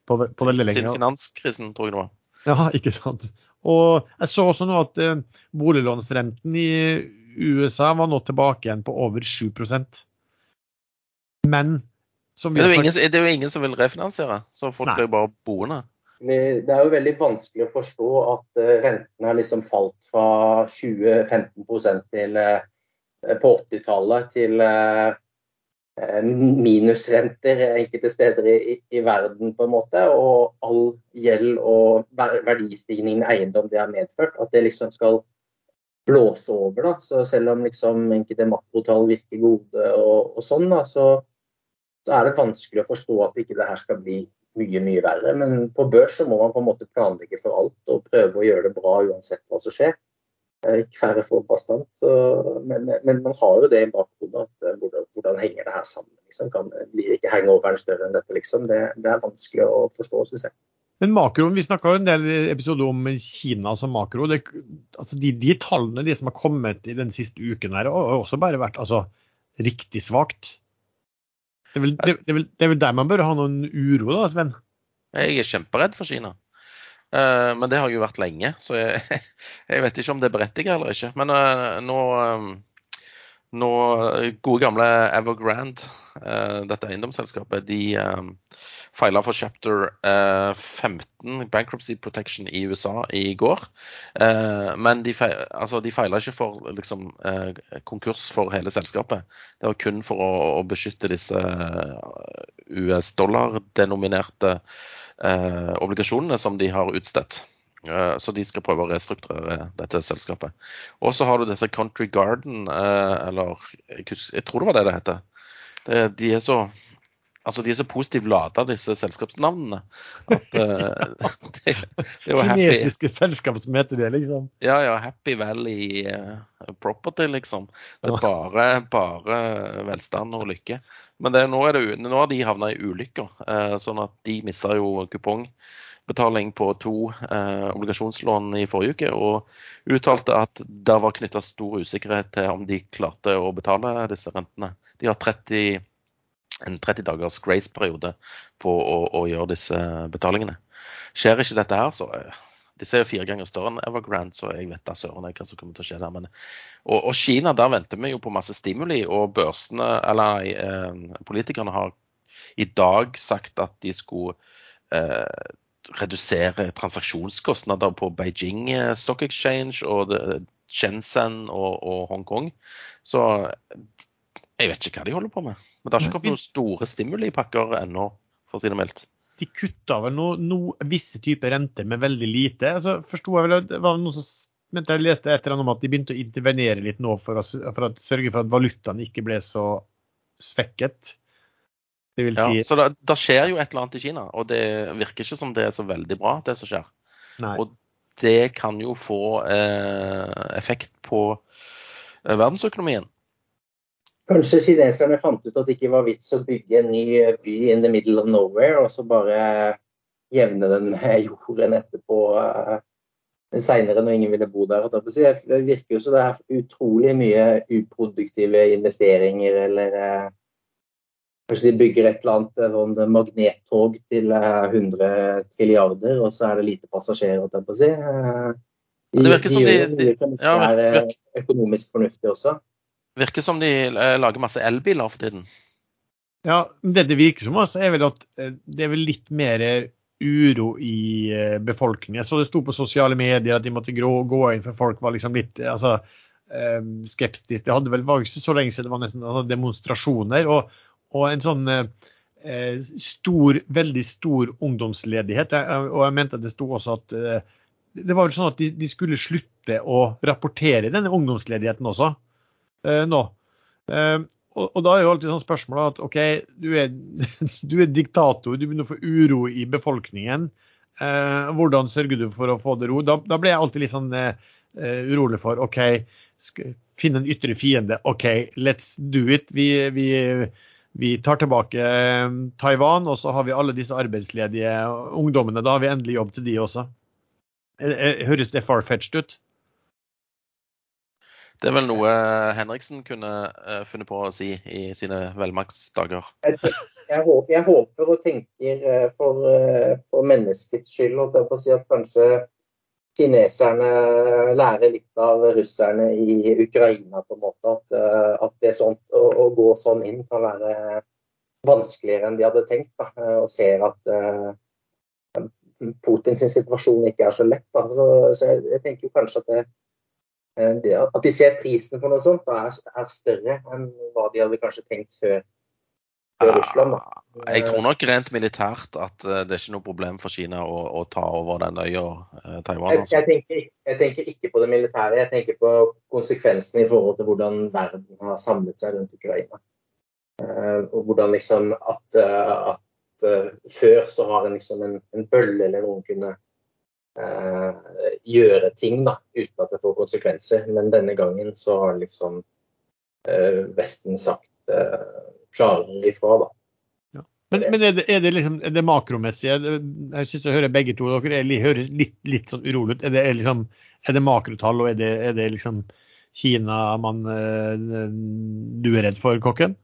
Speaker 1: på, på veldig lenge.
Speaker 2: Siden finanskrisen, tror jeg det var.
Speaker 1: Ja, ikke sant. Og jeg så også nå at eh, boliglånsrenten i USA var nå tilbake igjen på over 7% men
Speaker 2: som det, er ingen, det, er jo ingen, som vil refinansiere, så folk Nei. blir bare boende.
Speaker 3: Det er jo veldig vanskelig å forstå at eh, rentene har liksom falt fra 20-15 til eh, på 80-tallet til eh, minusrenter enkelte steder i, i, verden, på en måte. Og all gjeld og verdistigningen i eiendom det har medført. At det liksom skal blåse over. da, så Selv om liksom enkelte makrotall virker gode og, og sånn, da, så så er det vanskelig å forstå at ikke det her skal bli mye, mye verre. Men på børs så må man på en måte planlegge for alt og prøve å gjøre det bra uansett hva som skjer. Ikke færre får bastant. Men, men, man har jo det i bakhodet at eh, hvordan, hvordan, henger det her sammen? Liksom? Kan, blir ikke hangoveren større enn dette? Liksom? Det, det er vanskelig å forstå, syns jeg.
Speaker 1: Men makroen, Vi snakka en del episoder om Kina som makro. Det, altså de, de, tallene de som har kommet i den siste uken, her, har også bare vært altså, riktig svakt. Det er, vel, det, det, er vel, det er vel der man bør ha noen uro, da, Sven?
Speaker 2: Jeg er kjemperedd for Kina. Uh, men det har jo vært lenge, så jeg, jeg vet ikke om det er berettiget eller ikke. Men uh, nå, um, nå, Gode gamle Evergrande, dette eiendomsselskapet, de feila for chapter 15, eh, bankruptcy protection i USA, i går. Eh, men de, feil, altså, de feila ikke for liksom, eh, konkurs for hele selskapet. Det var kun for å, å beskytte disse US-dollar-denominerte obligasjonene som de har utstedt. Så de skal prøve å restrukturere dette selskapet. Og så har du dette Country Garden, eller jeg, tror det var det det heter. de er så Altså, De er så positivt lada, disse selskapsnavnene. At, uh,
Speaker 1: det, det Kinesiske selskap som heter det, liksom?
Speaker 2: Ja, ja. Happy Valley uh, Property, liksom. Det er bare, bare velstand og lykke. Men det, nå, det, nå har de havna i ulykker, uh, sånn at de mista jo kupongbetaling på to obligasjonslån i forrige uke. Og uttalte at det var knytta stor usikkerhet til om de klarte å betale disse rentene. De har 30 en 30 dagers grace-periode på å, å, gjøre disse betalingene. Skjer ikke dette her, så eh, Disse er jo fire ganger større enn Evergrande, så jeg vet da søren hva som kommer til å skje der. Men, og, og, Kina, der venter vi jo på masse stimuli, og børsene, eller eh, politikerne har i dag sagt at de skulle eh, redusere transaksjonskostnader på Beijing eh, Stock Exchange og det, Shenzhen og, og Hongkong. Så jeg vet ikke hva de holder på med. Men det har ikke kommet noen store stimulipakker ennå, for å si det mildt.
Speaker 1: De kutta vel no, no, visse typer renter med veldig lite. Altså, forsto jeg vel at det var noen som mente jeg leste et eller annet om at de begynte å intervenere litt nå for å, for å sørge for at valutaen ikke ble så svekket.
Speaker 2: Det vil si... Ja, så det, skjer jo et eller annet i Kina, og det virker ikke som det er så veldig bra, det som skjer. Nei. Og det kan jo få eh, effekt på eh, verdensøkonomien.
Speaker 3: Kanskje kineserne fant ut at det ikke var vits å bygge en ny by in the middle of nowhere, og så bare jevne den med jorden etterpå uh, seinere når ingen ville bo der. Det virker jo som det er utrolig mye uproduktive investeringer, eller uh, kanskje de bygger et eller annet eh, sånn magnettog til uh, 100 trilliarder, og så er det lite passasjerer. De, de, det virker som de, de, de de, er økonomisk fornuftig også.
Speaker 2: Virker som de eh, lager masse elbiler for tiden.
Speaker 1: Ja, det det virker som, altså, er vel at eh, det er vel litt mer uro i befolkningen. Jeg Så det sto på sosiale medier at de måtte gå inn, for folk var liksom litt altså, skeptiske. Det hadde vel, var ikke så lenge siden det var nesten altså, demonstrasjoner. Og, og en sånn stor, veldig stor ungdomsledighet. Og jeg mente at det sto også at det var vel sånn at de, de skulle slutte å rapportere denne ungdomsledigheten også eh, nå. Eh, og, og, da er jo alltid sånn spørsmål at OK, du er, du er diktator, du begynner å få uro i befolkningen. Eh, hvordan sørger du for å få det ro? Da, da ble jeg alltid litt sånn eh, urolig for OK, finne en ytre fiende. OK, let's do it. Vi, vi, vi tar tilbake eh, Taiwan, og så har vi alle disse arbeidsledige ungdommene. Da har vi endelig jobb til de også. Eh, høres det far-fetched ut?
Speaker 2: Det er vel noe Henriksen kunne uh, funnet på å si i sine velmaktsdager.
Speaker 3: Jeg, jeg, håper, jeg, håper og tenker uh, for, uh, for, menneskets skyld at, si at kanskje kineserne lærer litt av russerne i Ukraina. på en måte, At, at det sånt, å, å, gå sånn inn kan være vanskeligere enn de hadde tenkt. Da, og ser at Putins situasjon ikke er så lett. Da. Så, så jeg, jeg tenker kanskje at det Eh, at de ser prisen for noe sånt, da er, større enn hva de hadde kanskje tenkt før, før Russland. Da.
Speaker 2: Jeg tror nok rent militært at eh, det er ikke noe problem for Kina å, å ta over den øya eh, Taiwan.
Speaker 3: Altså. Jeg, jeg, tenker, jeg, tenker, ikke på det militære, jeg tenker på konsekvensene i forhold til hvordan verden har samlet seg rundt Ukraina. og hvordan liksom at, at før så har en liksom en, en bølle eller noen kunne eh, gjøre ting da, uten at det får konsekvenser. Men denne gangen så har liksom eh, Vesten sagt eh, klarere ifra, da.
Speaker 1: Men, men er, det, er, det, liksom, er det makromessige? Jeg synes jeg hører begge to dere er, høres litt, litt sånn urolig ut. Er det, er, liksom, er det makrotall, og er det, er det liksom Kina man eh, du er redd for, Kokken?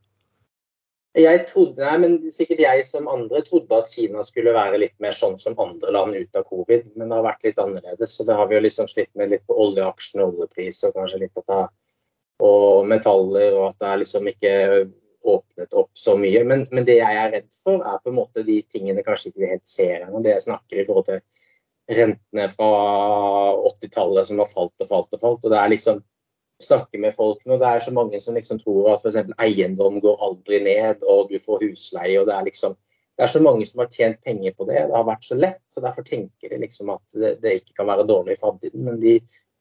Speaker 3: Jeg trodde, nei, men Sikkert jeg som andre trodde at Kina skulle være litt mer sånn som andre land ut av covid, men det har vært litt annerledes. så Det har vi jo liksom slitt med litt på oljeaksjene, oljepris og kanskje litt på det, og metaller, og at det er liksom ikke åpnet opp så mye. Men, men, det jeg er redd for, er på en måte de tingene kanskje ikke vi helt ser ennå. Det jeg snakker i forhold til rentene fra 80-tallet som har falt og falt og falt. og det er liksom snakker med folk nå. Det er så mange som liksom tror at f.eks. eiendom går aldri ned, og du får husleie. og Det er liksom, det er så mange som har tjent penger på det. Det har vært så lett. så Derfor tenker de liksom at det, det ikke kan være dårlig i framtiden. Men de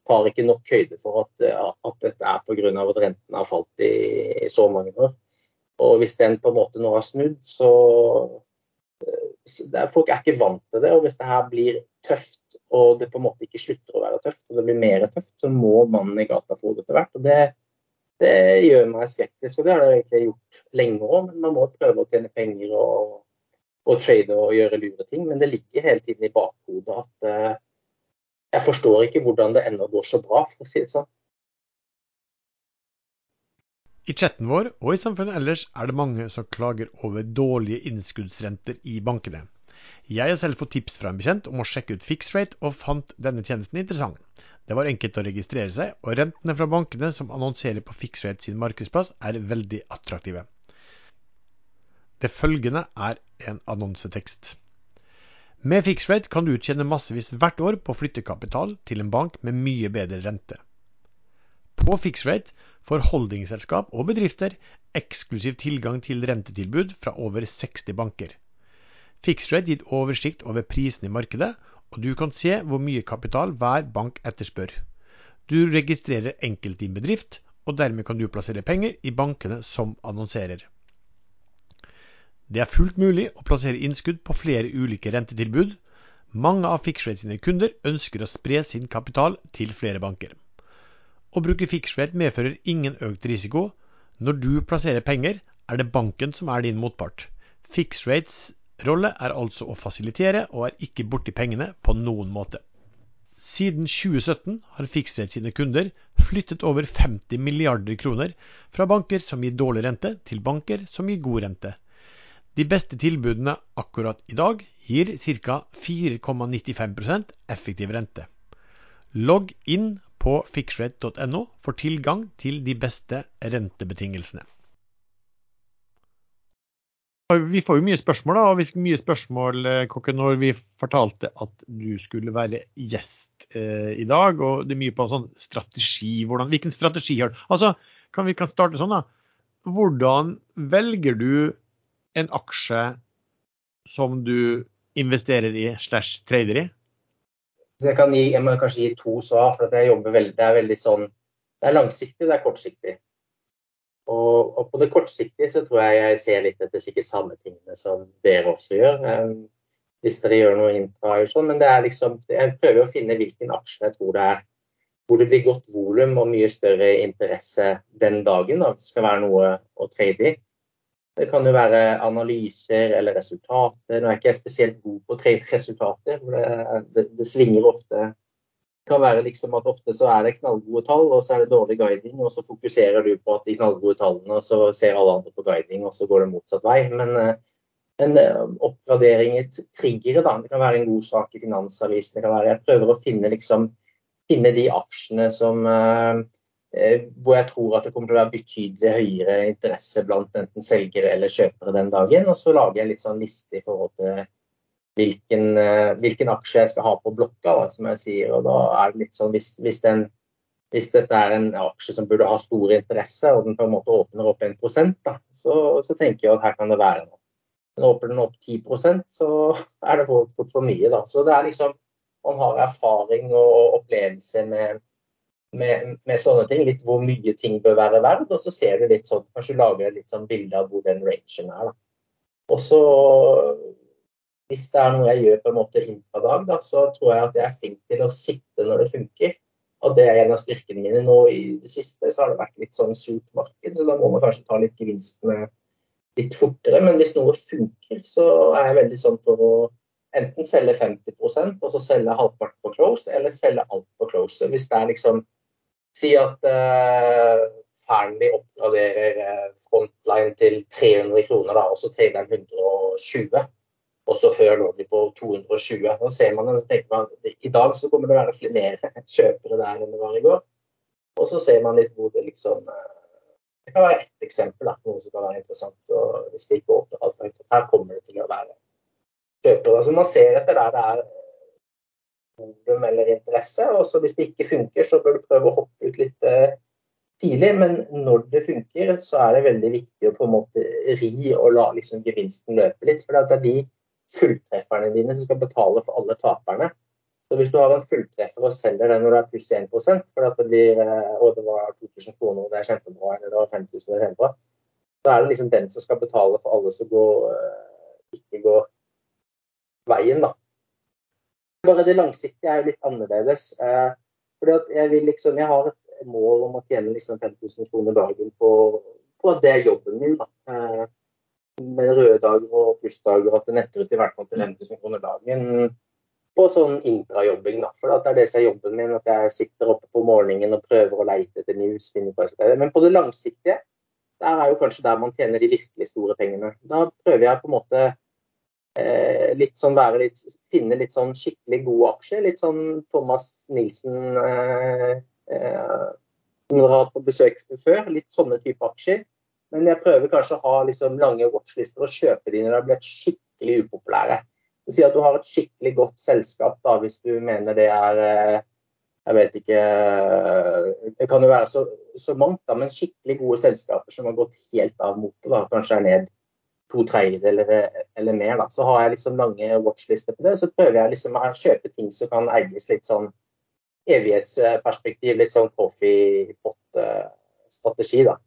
Speaker 3: tar ikke nok høyde for at, at dette er pga. at rentene har falt i, i, så mange år. Og hvis den på en måte nå har snudd, så er, Folk er ikke vant til det. Og hvis det her blir tøft, og det på en måte ikke slutter å være tøft, og det blir mer tøft, så må mannen i gata få det etter hvert. Og det, det, gjør meg skeptisk. Og det har det egentlig gjort lenge òg. Men man må prøve å tjene penger og, og trade og gjøre lure ting. Men det ligger hele tiden i bakhodet at uh, jeg forstår ikke hvordan det ennå går så bra, for å si det sånn.
Speaker 1: I chatten vår og i samfunnet ellers er det mange som klager over dårlige innskuddsrenter i bankene. Jeg har selv fått tips fra en bekjent om å sjekke ut fixrate, og fant denne tjenesten interessant. Det var enkelt å registrere seg, og rentene fra bankene som annonserer på fixrate sin markedsplass, er veldig attraktive. Det følgende er en annonsetekst. Med fixrate kan du tjene massevis hvert år på å flytte kapital til en bank med mye bedre rente. På fixrate får holdingselskap og bedrifter eksklusiv tilgang til rentetilbud fra over 60 banker. Fixrate gir oversikt over prisene i markedet, og du kan se hvor mye kapital hver bank etterspør. Du registrerer enkelt din bedrift, og dermed kan du plassere penger i bankene som annonserer. Det er fullt mulig å plassere innskudd på flere ulike rentetilbud. Mange av Fixrate sine kunder ønsker å spre sin kapital til flere banker. Å bruke fixrate medfører ingen økt risiko. Når du plasserer penger, er det banken som er din motpart. Fixrates rolle er altså å fasilitere, og er ikke borti pengene på noen måte. Siden 2017 har Fixrate sine kunder flyttet over 50 milliarder kroner fra banker som gir dårlig rente, til banker som gir god rente. De beste tilbudene akkurat i dag gir ca. 4,95% effektiv rente. Logg inn på fixrate.no for tilgang til de beste rentebetingelsene. Vi får jo mye spørsmål, da, og vi fikk mye spørsmål eh, Kokke, når vi fortalte at du skulle være gjest eh, i dag. og Det er mye på sånn strategi. Hvordan, hvilken strategi har du? Altså, kan vi kan starte sånn, da. Hvordan velger du en aksje som du investerer i slash trader i?
Speaker 3: Jeg gi, jeg må kanskje gi to svar, for jeg jobber veldig, det er veldig sånn Det er langsiktig, det er kortsiktig. Og, og, på det kortsiktige så tror jeg jeg ser litt etter sikkert samme tingene som dere også gjør. Um, hvis dere gjør noe intra og sånn. Men det er liksom, jeg prøver å finne hvilken aksje jeg tror det er hvor det blir godt volum og mye større interesse den dagen. Da, det skal være noe å trade i. Det kan jo være analyser eller resultater. Nå er jeg ikke spesielt god på å trade resultater. det, det, det, svinger ofte. Kan være liksom at ofte så er det knallgode tall, og så er det dårlig guiding. Og så fokuserer du på at de knallgode tallene, og så ser alle andre på guiding, og så går det motsatt vei. Men en eh, oppgradering i triggere, da. Det kan være en god sak i Finansavisen. Det kan være, jeg prøver å finne, liksom, finne de aksjene som Eh, hvor jeg tror at det kommer til å være betydelig høyere interesse blant enten selgere eller kjøpere den dagen. Og så lager jeg litt sånn liste i forhold til hvilken, eh, hvilken aksje jeg skal ha på blokka, da, som jeg sier. Og da er det litt sånn hvis, hvis, den, hvis, dette er en aksje som burde ha stor interesse, og den på en måte åpner opp 1 da, så, så tenker jeg at her kan det være noe. Men åpner den opp 10% så er det fort, for mye. da. Så det er liksom man har erfaring og opplevelse med med, med, sånne ting. Litt hvor mye ting bør være verdt. Og så ser du litt sånn, kanskje lager et litt sånn bilde av hvor den rangen er. da. Og så, hvis det er noe jeg gjør på en måte intradag, da, så tror jeg at jeg er flink til å sitte når det funker. Og det er en av styrkene mine. Nå i det siste så har det vært litt sånn surt marked, så da må man kanskje ta litt gevinstene litt fortere. Men hvis noe funker, så er jeg veldig sånn for å enten selge 50% og så selge halvparten på close, eller selge alt på close. Hvis det er liksom Si at uh, Fearnley oppgraderer uh, frontline til 300 kroner, da, og så trader den 120. Og så før lå de på 220. Nå ser man og tenker man i dag så kommer det å være flere kjøpere der enn det var i går. Og så ser man litt hvor det liksom uh, Det kan være ett eksempel, da, noe som kan være interessant. og Hvis det ikke åpner alt høyt. Her kommer det til å være kjøpere. Så man ser etter der det er volum eller interesse. Og så hvis det ikke funker, så bør du prøve å hoppe ut litt eh, tidlig. Men når det funker, så er det veldig viktig å på en måte ri og la liksom gevinsten løpe litt. For det er de fulltrefferne dine som skal betale for alle taperne. Så hvis du har en fulltreffer og selger den når det er pluss 1 for at det blir eh, det var 2000 kroner, det er kjempebra, eller det var 5000, det kjempebra, så er det liksom den som skal betale for alle som går, eh, ikke går veien, da. Bare det langsiktige er jo litt annerledes. Eh, fordi at jeg vil liksom, jeg har et mål om å tjene liksom 5000 kroner dagen på, på det jobben min. da. Med røde dager og plussdager at det netter ut i hvert fall til 5000 kroner dagen på sånn intrajobbing. da, For det er det som er jobben min. At jeg sitter oppe på morgenen og prøver å leite etter news. Men på det langsiktige, der er jo kanskje der man tjener de virkelig store pengene. Da prøver jeg på en måte eh, litt sånn være litt, finne litt sånn skikkelig gode aksjer. Litt sånn Thomas Nilsen eh, eh, som dere har hatt på besøk før. Litt sånne type aksjer. Men jeg prøver kanskje å ha liksom lange watchlister og kjøpe de når det har blitt skikkelig upopulære. Si at du har et skikkelig godt selskap, da, hvis du mener det er eh, Jeg vet ikke eh, Det kan jo være så, så mangt, da, men skikkelig gode selskaper som har gått helt av motet, kanskje er ned to tredjedeler eller, eller mer. Da. Så har jeg liksom lange watchlister på det. Så prøver jeg liksom å kjøpe ting som kan eies litt sånn evighetsperspektiv, litt sånn coffee-pot-strategi. da.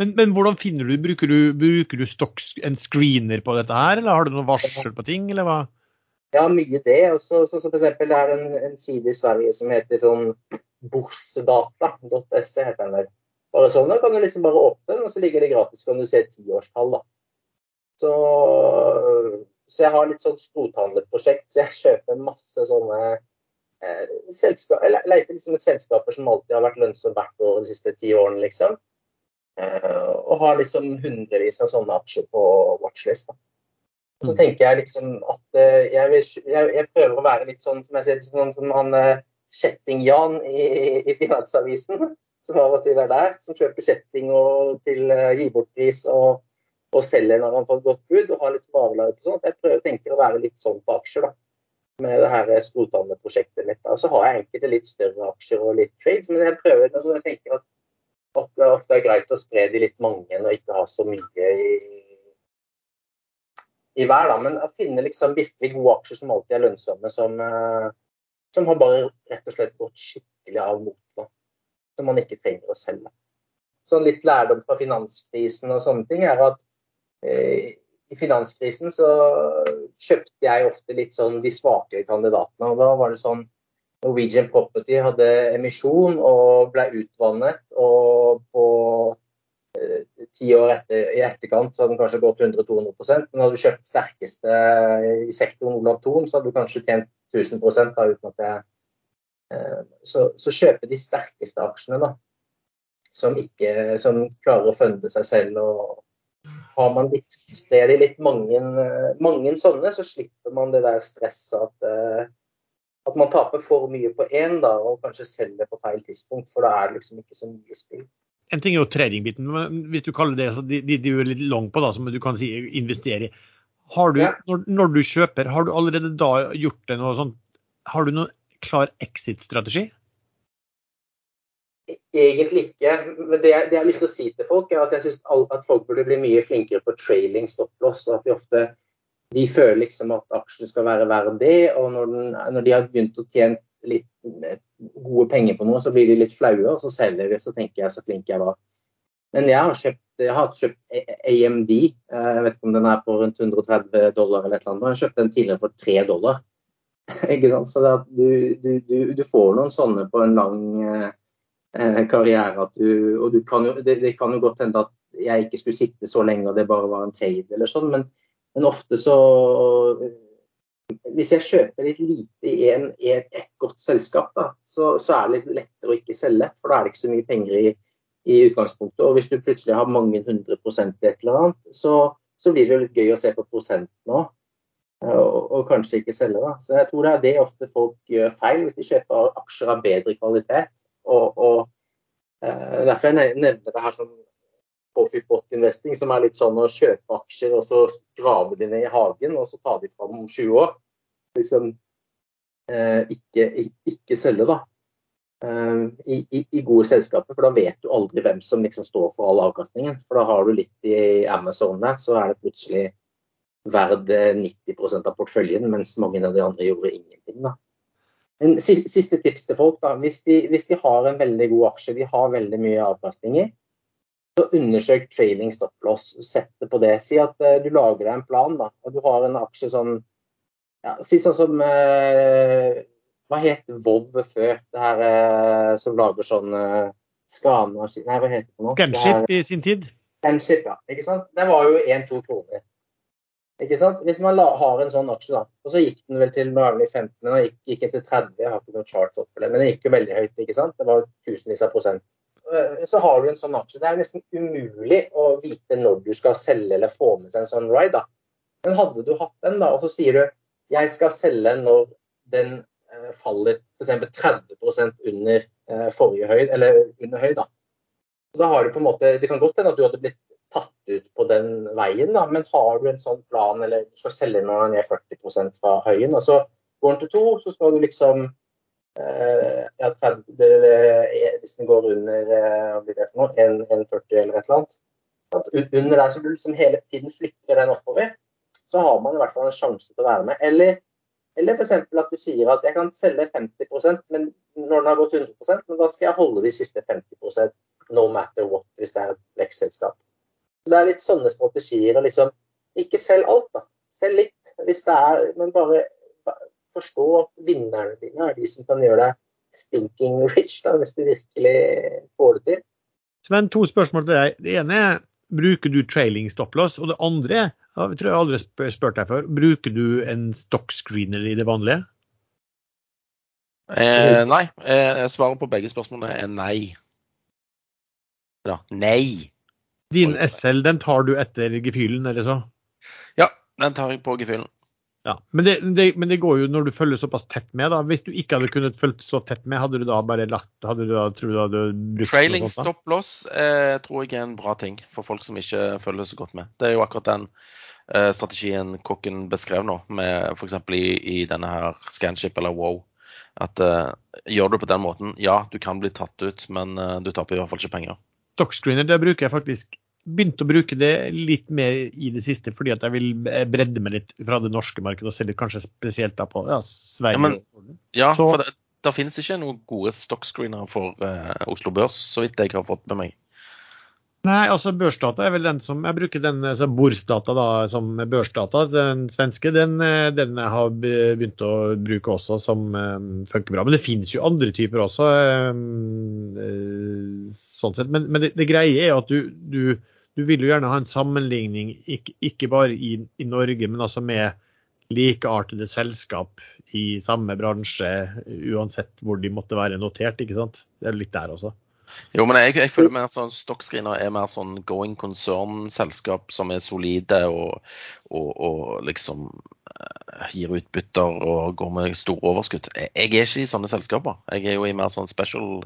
Speaker 1: Men, men, hvordan finner du Bruker du, bruker du stokk, en screener på dette her, eller har du noe varsel på ting, eller hva?
Speaker 3: Ja, mye det. Også, så, så for eksempel, det er en, en, side i Sverige som heter sånn borsdata.se. heter den vel. Bare sånn, Da kan du liksom bare åpne den, og så ligger det gratis. kan du se tiårstall. da. Så, så jeg har litt sånn skrothandlerprosjekt, så jeg kjøper masse sånne eh, selskap, jeg leter liksom et selskaper som alltid har vært lønnsomt hvert år de siste ti årene, liksom. Eh, og har liksom hundrevis av sånne aksjer på watchlist. Da. Så mm. tenker jeg liksom at eh, jeg, vil, jeg, jeg, prøver å være litt sånn som jeg sier, sånn som han eh, Kjetting-Jan i, i, Finansavisen, som av og til er der. Som kjøper kjetting og til gi bort-pris og, og, selger når han får et godt bud og har litt sparelager på sånt. Jeg prøver tenker å være litt sånn på aksjer, da. Med det her sprothandlerprosjektet mitt. Og så har jeg enkelte litt større aksjer og litt trades, men jeg prøver altså jeg tenker at at det ofte er greit å spre de litt mange og ikke ha så mye i, i hver. Da. Men å finne liksom virkelig gode aksjer som alltid er lønnsomme, som, eh, som har bare rett og slett gått skikkelig av motet. Som man ikke trenger å selge. Sånn litt lærdom fra finanskrisen og sånne ting er at eh, i finanskrisen så kjøpte jeg ofte litt sånn de svakere kandidatene. og Da var det sånn Norwegian Property hadde emisjon og ble utvannet. Og på eh, ti år etter, i etterkant så hadde den kanskje gått 100-200% Men hadde du kjøpt sterkeste i sektoren, Olav Thon, så hadde du kanskje tjent 1000 da, uten at det eh, så, så kjøpe de sterkeste aksjene, da. Som, ikke, som klarer å funde seg selv. og har man litt, sprer de litt mange, mange sånne, så slipper man det der stresset at eh, at man taper for mye på én og kanskje selger på feil tidspunkt. For da er det liksom ikke så mye spill.
Speaker 1: En ting er jo tradingbiten, men hvis du kaller det de, de, de er litt lang på, da, som du kan si investere i. Har du, ja. når, når, du kjøper, har du allerede da gjort det noe sånn Har du noen klar exit-strategi?
Speaker 3: Egentlig ikke. Men det jeg, det jeg, har lyst til å si til folk, er at jeg syns at folk burde bli mye flinkere på trailing stop loss. Og at vi ofte de føler liksom at aksjen skal være verdt det, og når, den, når, de har begynt å tjene litt gode penger på noe, så blir de litt flaue, og så selger de, så tenker jeg så flink jeg var. Men jeg har kjøpt, jeg har kjøpt AMD, eh, jeg vet ikke om den er på rundt 130 dollar eller et eller annet, jeg kjøpte den tidligere for 3 dollar. ikke sant? Så du, du, du, du, får noen sånne på en lang eh, karriere at du Og kan jo, det, det, kan jo godt hende at jeg ikke skulle sitte så lenge og det bare var en trade eller sånn, men men ofte så Hvis jeg kjøper litt lite i, en, i et, godt selskap, da, så, så, er det litt lettere å ikke selge. For da er det ikke så mye penger i, i utgangspunktet. Og hvis du plutselig har mange hundre prosent i et eller annet, så, så blir det jo litt gøy å se på prosenten òg. Og, og, kanskje ikke selge. da. Så jeg tror det er det ofte folk gjør feil hvis de kjøper aksjer av bedre kvalitet. Og, og eh, Derfor jeg nevner det her som coffee-pot-investing, som er litt sånn å kjøpe aksjer og så grave de ned i hagen og så ta de fram om 20 år. Liksom eh, ikke, ikke, selge, da. Eh, i, i, gode selskaper, for da vet du aldri hvem som liksom står for all avkastningen. For da har du litt i Amazon der, så er det plutselig verdt 90% av porteføljen, mens mange av de andre gjorde ingenting. da. En siste tips til folk. da, hvis de, hvis de har en veldig god aksje, de har veldig mye avkastning i, undersøk trailing stop loss. Sett det på det. Si at uh, du lager deg en plan, da, og du har en aksje sånn ja, Si sånn som uh, Hva het Vov før? Det her uh, som lager sånn uh, Skana Nei, hva heter det nå?
Speaker 1: Scanship i sin tid.
Speaker 3: Scanship, ja. Ikke sant? Det var jo 1-2 kroner. Ikke sant? Hvis man la, har en sånn aksje, da, og så gikk den vel til den i 15, den gikk, gikk til 30, jeg har ikke noen charts opp men den gikk jo veldig høyt. ikke sant? Det var tusenvis av prosent. Eh, så har du en sånn aksje. Det er nesten umulig å vite når du skal selge eller få med seg en sånn ride. da. Men hadde du hatt den, da, og så sier du jeg skal selge når den eh, faller f.eks. 30% under eh, forrige høyd, eller under høyd, da. da har du på en måte, Det kan godt hende at du hadde blitt tatt ut på den veien, da. men har du en sånn plan, eller du skal selge når den er 40% fra høyen, og så går den til to, så skal du liksom ja, 30, Hvis den går under eh, hva blir det for noe, 1,40 eller et eller annet, At under der så du liksom hele tiden flytter den oppover, så har man i hvert fall en sjanse til å være med. Eller, eller f.eks. at du sier at jeg kan selge 50% men når den har gått 100% men da skal jeg holde de siste 50% no matter what, hvis det er et vekstselskap. Det er litt sånne strategier. liksom, Ikke selg alt, da. Selg litt. hvis det er, Men bare forstå at vinnerne dine er de som kan gjøre deg stinking rich, da, hvis du virkelig får det til.
Speaker 1: Sven, to spørsmål til deg. Det ene er bruker du trailing stop-loss? Og det andre jeg tror jeg aldri har spurt deg før, bruker du en stock-screener i det vanlige?
Speaker 2: Eh, nei. Eh, svaret på begge spørsmålene er nei. Da. nei.
Speaker 1: Din SL, den tar du etter gefühlen, eller så?
Speaker 2: Ja, den tar jeg på gefühlen.
Speaker 1: Ja, men det, det, men det, går jo når du følger såpass tett med. da. Hvis du ikke hadde kunnet følge så tett med, hadde du da bare lagt hadde du da, tror du hadde brukt
Speaker 2: Trailing stop loss eh, tror jeg er en bra ting for folk som ikke følger så godt med. Det er jo akkurat den eh, strategien kokken beskrev nå, med f.eks. I, i denne her Scanship eller Wow. At eh, gjør du på den måten, ja, du kan bli tatt ut, men eh, du taper i hvert fall ikke penger.
Speaker 1: Dockscreener det bruker jeg faktisk begynt å bruke det litt mer i det siste, fordi at jeg vil bredde meg litt fra det norske markedet og se litt kanskje spesielt da på ja, Sverige. Ja,
Speaker 2: men, ja for det, det, finnes ikke noen gode stockscreenere for uh, Oslo Børs, så vidt jeg har fått med meg.
Speaker 1: Nei, altså børsdata er vel den som Jeg bruker den altså Borsdata da, som børsdata, den svenske. Den, eh, den jeg har begynt å bruke også, som um, funker bra. Men det finnes jo andre typer også. Um, sånn sett. Men, men det, det, greie er at du, du, du, vil jo gjerne ha en sammenligning, ikke, ikke bare i, i, Norge, men altså med likeartede selskap i samme bransje, uansett hvor de måtte være notert. ikke sant? Det er litt der også.
Speaker 2: Jo, men jeg, jeg føler mer sånn Stockscreener er mer sånn going concern-selskap som er solide og, og, og liksom uh, gir utbytter og går med store overskudd. Jeg, er ikke i sånne selskaper. Jeg er jo i mer sånn special,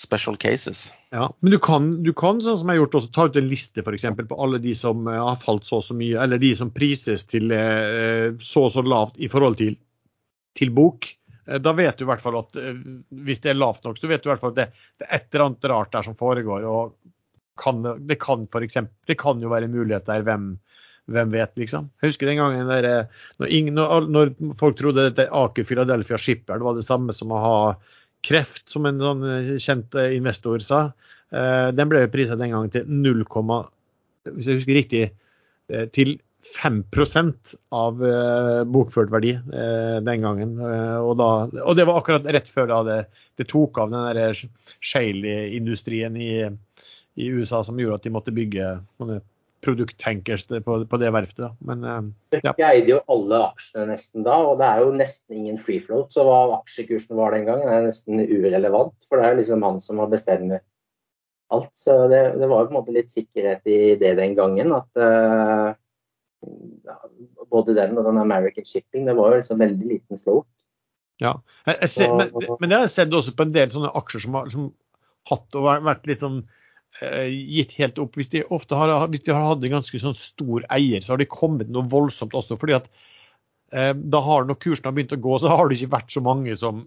Speaker 2: special cases.
Speaker 1: Ja, Men du kan, du kan sånn som jeg har gjort, også ta ut en liste for eksempel, på alle de som uh, har falt så og så mye, eller de som prises til uh, så og så lavt i forhold til, til bok. Eh, da vet du i hvert fall at eh, hvis det er lavt nok, så vet du i hvert fall at det, det er et eller annet rart der som foregår. og kan, det, kan for eksempel, det kan jo være en mulighet der. Hvem, hvem vet, liksom. Jeg husker den gangen der, eh, når, når, folk trodde at Aker Philadelphia Shipper var det samme som å ha kreft, som en sånn kjent investor sa. Den ble prisa den gangen til 0, hvis jeg husker riktig, til 5% av bokført verdi den gangen. Og, da, og, det var akkurat rett før da det, det tok av den shale-industrien i, i, USA som gjorde at de måtte bygge produkttankers på, på, det verftet. Da. Men,
Speaker 3: ja. Jeg eide jo alle aksjene nesten da, og det er jo nesten ingen free float. Så hva aksjekursen var den gangen er nesten urelevant, for det er jo liksom han som har bestemt alt. Så det, det var jo på en måte litt sikkerhet i det den gangen. at både den og den American Shipping, det var jo liksom veldig liten float.
Speaker 1: Ja, jeg, jeg ser, men, men, det har jeg sett også på en del sånne aksjer som har som, hatt og vært litt sånn eh, gitt helt opp. Hvis de ofte har, hvis de har hatt en ganske sånn stor eier, så har de kommet noe voldsomt også. fordi at eh, da har Når kursen har begynt å gå, så har det ikke vært så mange som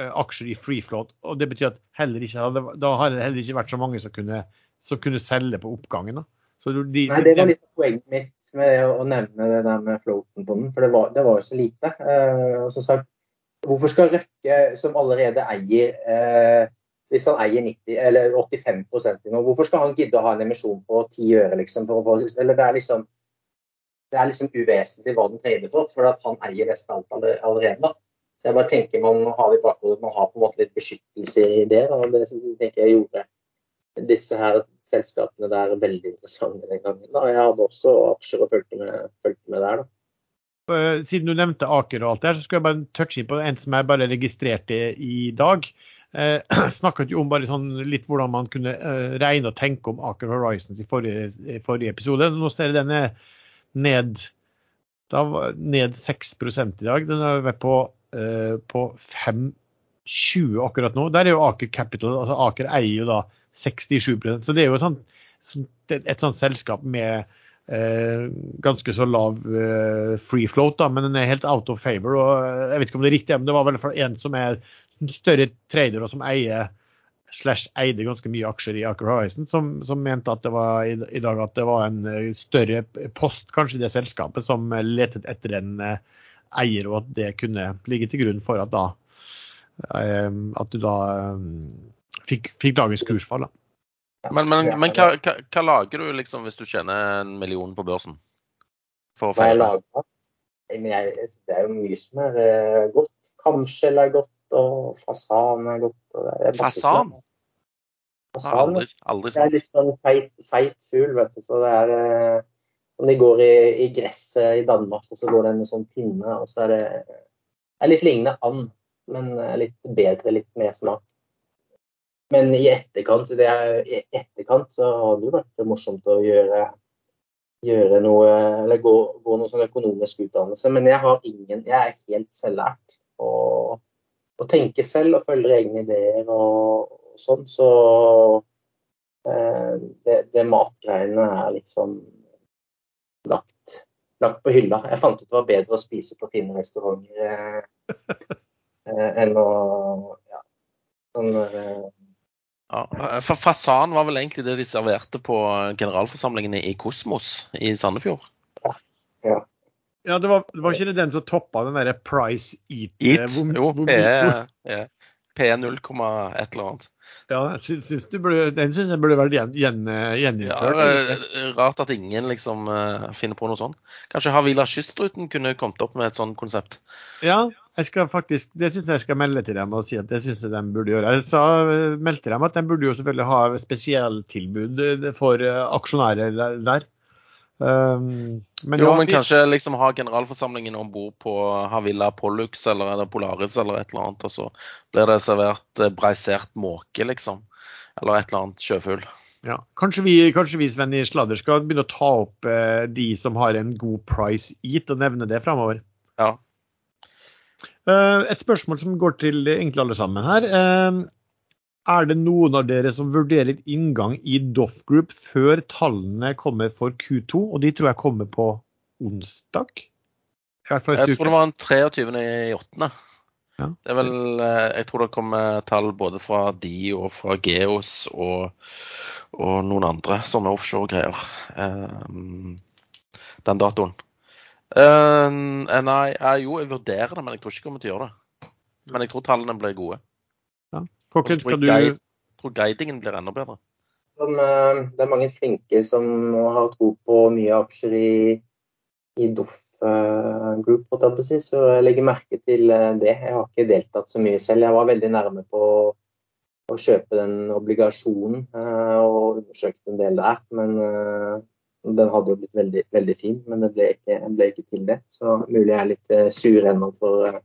Speaker 1: eh, aksjer i free float. og Det betyr at heller ikke, da har det heller ikke vært så mange som kunne, som kunne selge på oppgangen.
Speaker 3: De, Nei, Det var litt poenget mitt med å nevne det der med floaten på den, for det var, det var jo så lite. Eh, så sagt, hvorfor skal Røkke, som allerede eier eh, hvis han eier 90, eller 85 i noe, hvorfor skal han gidde å ha en emisjon på 10 øre? liksom, få, eller Det er liksom det er liksom uvesentlig hva den trader for, for at han eier nesten alt allerede. da. Så jeg bare tenker man har i bakhodet, man har på en måte litt beskyttelse i det. og Det tenker jeg gjorde disse her selskapene der veldig interessante den gangen. da. Jeg hadde også aksjer og fulgte med, med der. da.
Speaker 1: Siden du nevnte Aker og alt der, så skal jeg bare touche inn på en som jeg bare registrerte i dag. Eh, snakket jo om bare sånn litt hvordan man kunne eh, regne og tenke om Aker Horizons i forrige, i forrige episode. Nå ser jeg den er ned, da, ned 6 i dag. Den er på, eh, på 5,20 akkurat nå. Der er jo Aker Capital, altså Aker eier jo da 67 Så det er jo et sånt, et sånt selskap med eh, ganske så lav eh, free float, da, men den er helt out of favor. og Jeg vet ikke om det er riktig, men det var vel en som er større trader som eier slash eide ganske mye aksjer i Aker Horizon, som, som mente at det var i, i, dag at det var en eh, større post kanskje i det selskapet som letet etter en uh, eier, og at det kunne ligge til grunn for at da uh, at du da fikk, fikk dagens kursfall. Da.
Speaker 2: Men, men, men hva, hva, hva, lager du liksom hvis du tjener en million på børsen?
Speaker 3: For å Hva jeg lager? Jeg, det er jo mye som er godt. Kanskje eller godt, og fasan er godt. Og det er
Speaker 2: fasan?
Speaker 3: fasan aldri, aldri det er litt sånn feit, feit fugl, vet du. Så det er uh, de går i, i, gresset i Danmark, og så går det en sånn pinne, og så er det, er litt lignende and, men litt bedre, litt mer smak. Men i etterkant, er, i etterkant så hadde det vært morsomt å gjøre, gjøre noe Eller gå, gå noe sånn økonomisk utdannelse. Men jeg har ingen Jeg er helt selvlært. Og, og tenke selv og følge egne ideer og, og sånn. Så eh, det, det matgreiene er liksom lagt, lagt på hylla. Jeg fant ut det var bedre å spise på fine restauranter eh, eh enn å ja, sånn eh,
Speaker 2: ja, for Fasan var vel egentlig det de serverte på generalforsamlingene i Kosmos i Sandefjord?
Speaker 3: Ja.
Speaker 1: ja det, var, det var ikke den som toppa den derre Price Eat?
Speaker 2: Eat? Hvor, jo, PE, PE 0, et eller annet.
Speaker 1: Ja, syns du burde, Den syns jeg burde vært gjen, gjen, gjeninnført.
Speaker 2: Ja, rart at ingen liksom finner på noe sånt. Kanskje Havila Kystruten kunne kommet opp med et sånt konsept?
Speaker 1: Ja, jeg skal faktisk, det syns jeg skal melde til dem og si at det syns jeg de burde gjøre. Jeg sa, meldte dem at de burde jo selvfølgelig ha spesialtilbud for eh, aksjonærer der.
Speaker 2: Um, men jo, ja, men kanskje liksom ha generalforsamlingen om bord på Havilla Pollux eller, Polaris eller et eller annet, og så blir det servert eh, breisert måke, liksom. Eller et eller annet sjøfugl.
Speaker 1: Ja, kanskje vi, kanskje vi Sven i Sladder skal begynne å ta opp eh, de som har en god price eat, og nevne det framover.
Speaker 2: Ja,
Speaker 1: Uh, et spørsmål som går til egentlig alle sammen her. Eh, er det noen av dere som vurderer inngang i Doff Group før tallene kommer for Q2? Og de tror jeg kommer på onsdag?
Speaker 2: jeg tror det var den 23. i 8. Ja. Det er vel, eh, jeg tror det kommer tall både fra de og fra Geos og, og noen andre sånne offshore-greier. Den datoen. Uh, nei, jo, jeg vurderer det, men jeg tror ikke jeg kommer til å gjøre det. Men jeg tror tallene blir gode.
Speaker 1: Ja. Kokken, skal du...
Speaker 2: Jeg tror guidingen blir enda bedre.
Speaker 3: Eh, det er mange flinke som har tro på mye aksjer i, i Doff eh, Group, så jeg legger merke til det. Jeg har ikke deltatt så mye selv. Jeg var veldig nærme på å kjøpe den obligasjonen og undersøkte en del der. Men den hadde jo blitt veldig, veldig fin, men det ble ikke, ble ikke, til det. Så mulig jeg er litt sur ennå for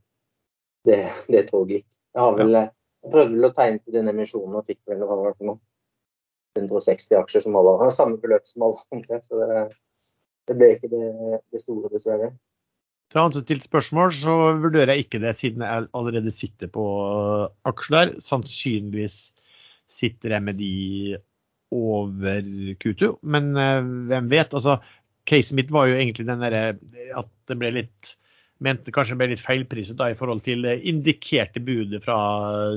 Speaker 3: det, det toget gikk. Jeg har vel, jeg prøvde vel å tegne til den emisjonen og fikk vel hva noe? 160 aksjer som alle har samme beløp som alle andre. Så det, det ble ikke det, det store, dessverre.
Speaker 1: Fra han som stilte spørsmål, så vurderer jeg ikke det, siden jeg allerede sitter på aksjer der. Sannsynligvis sitter jeg med de over Q2, men uh, hvem vet? altså Caset mitt var jo egentlig den derre at det ble litt mente kanskje ble litt feilpriset da, i forhold til det indikerte budet fra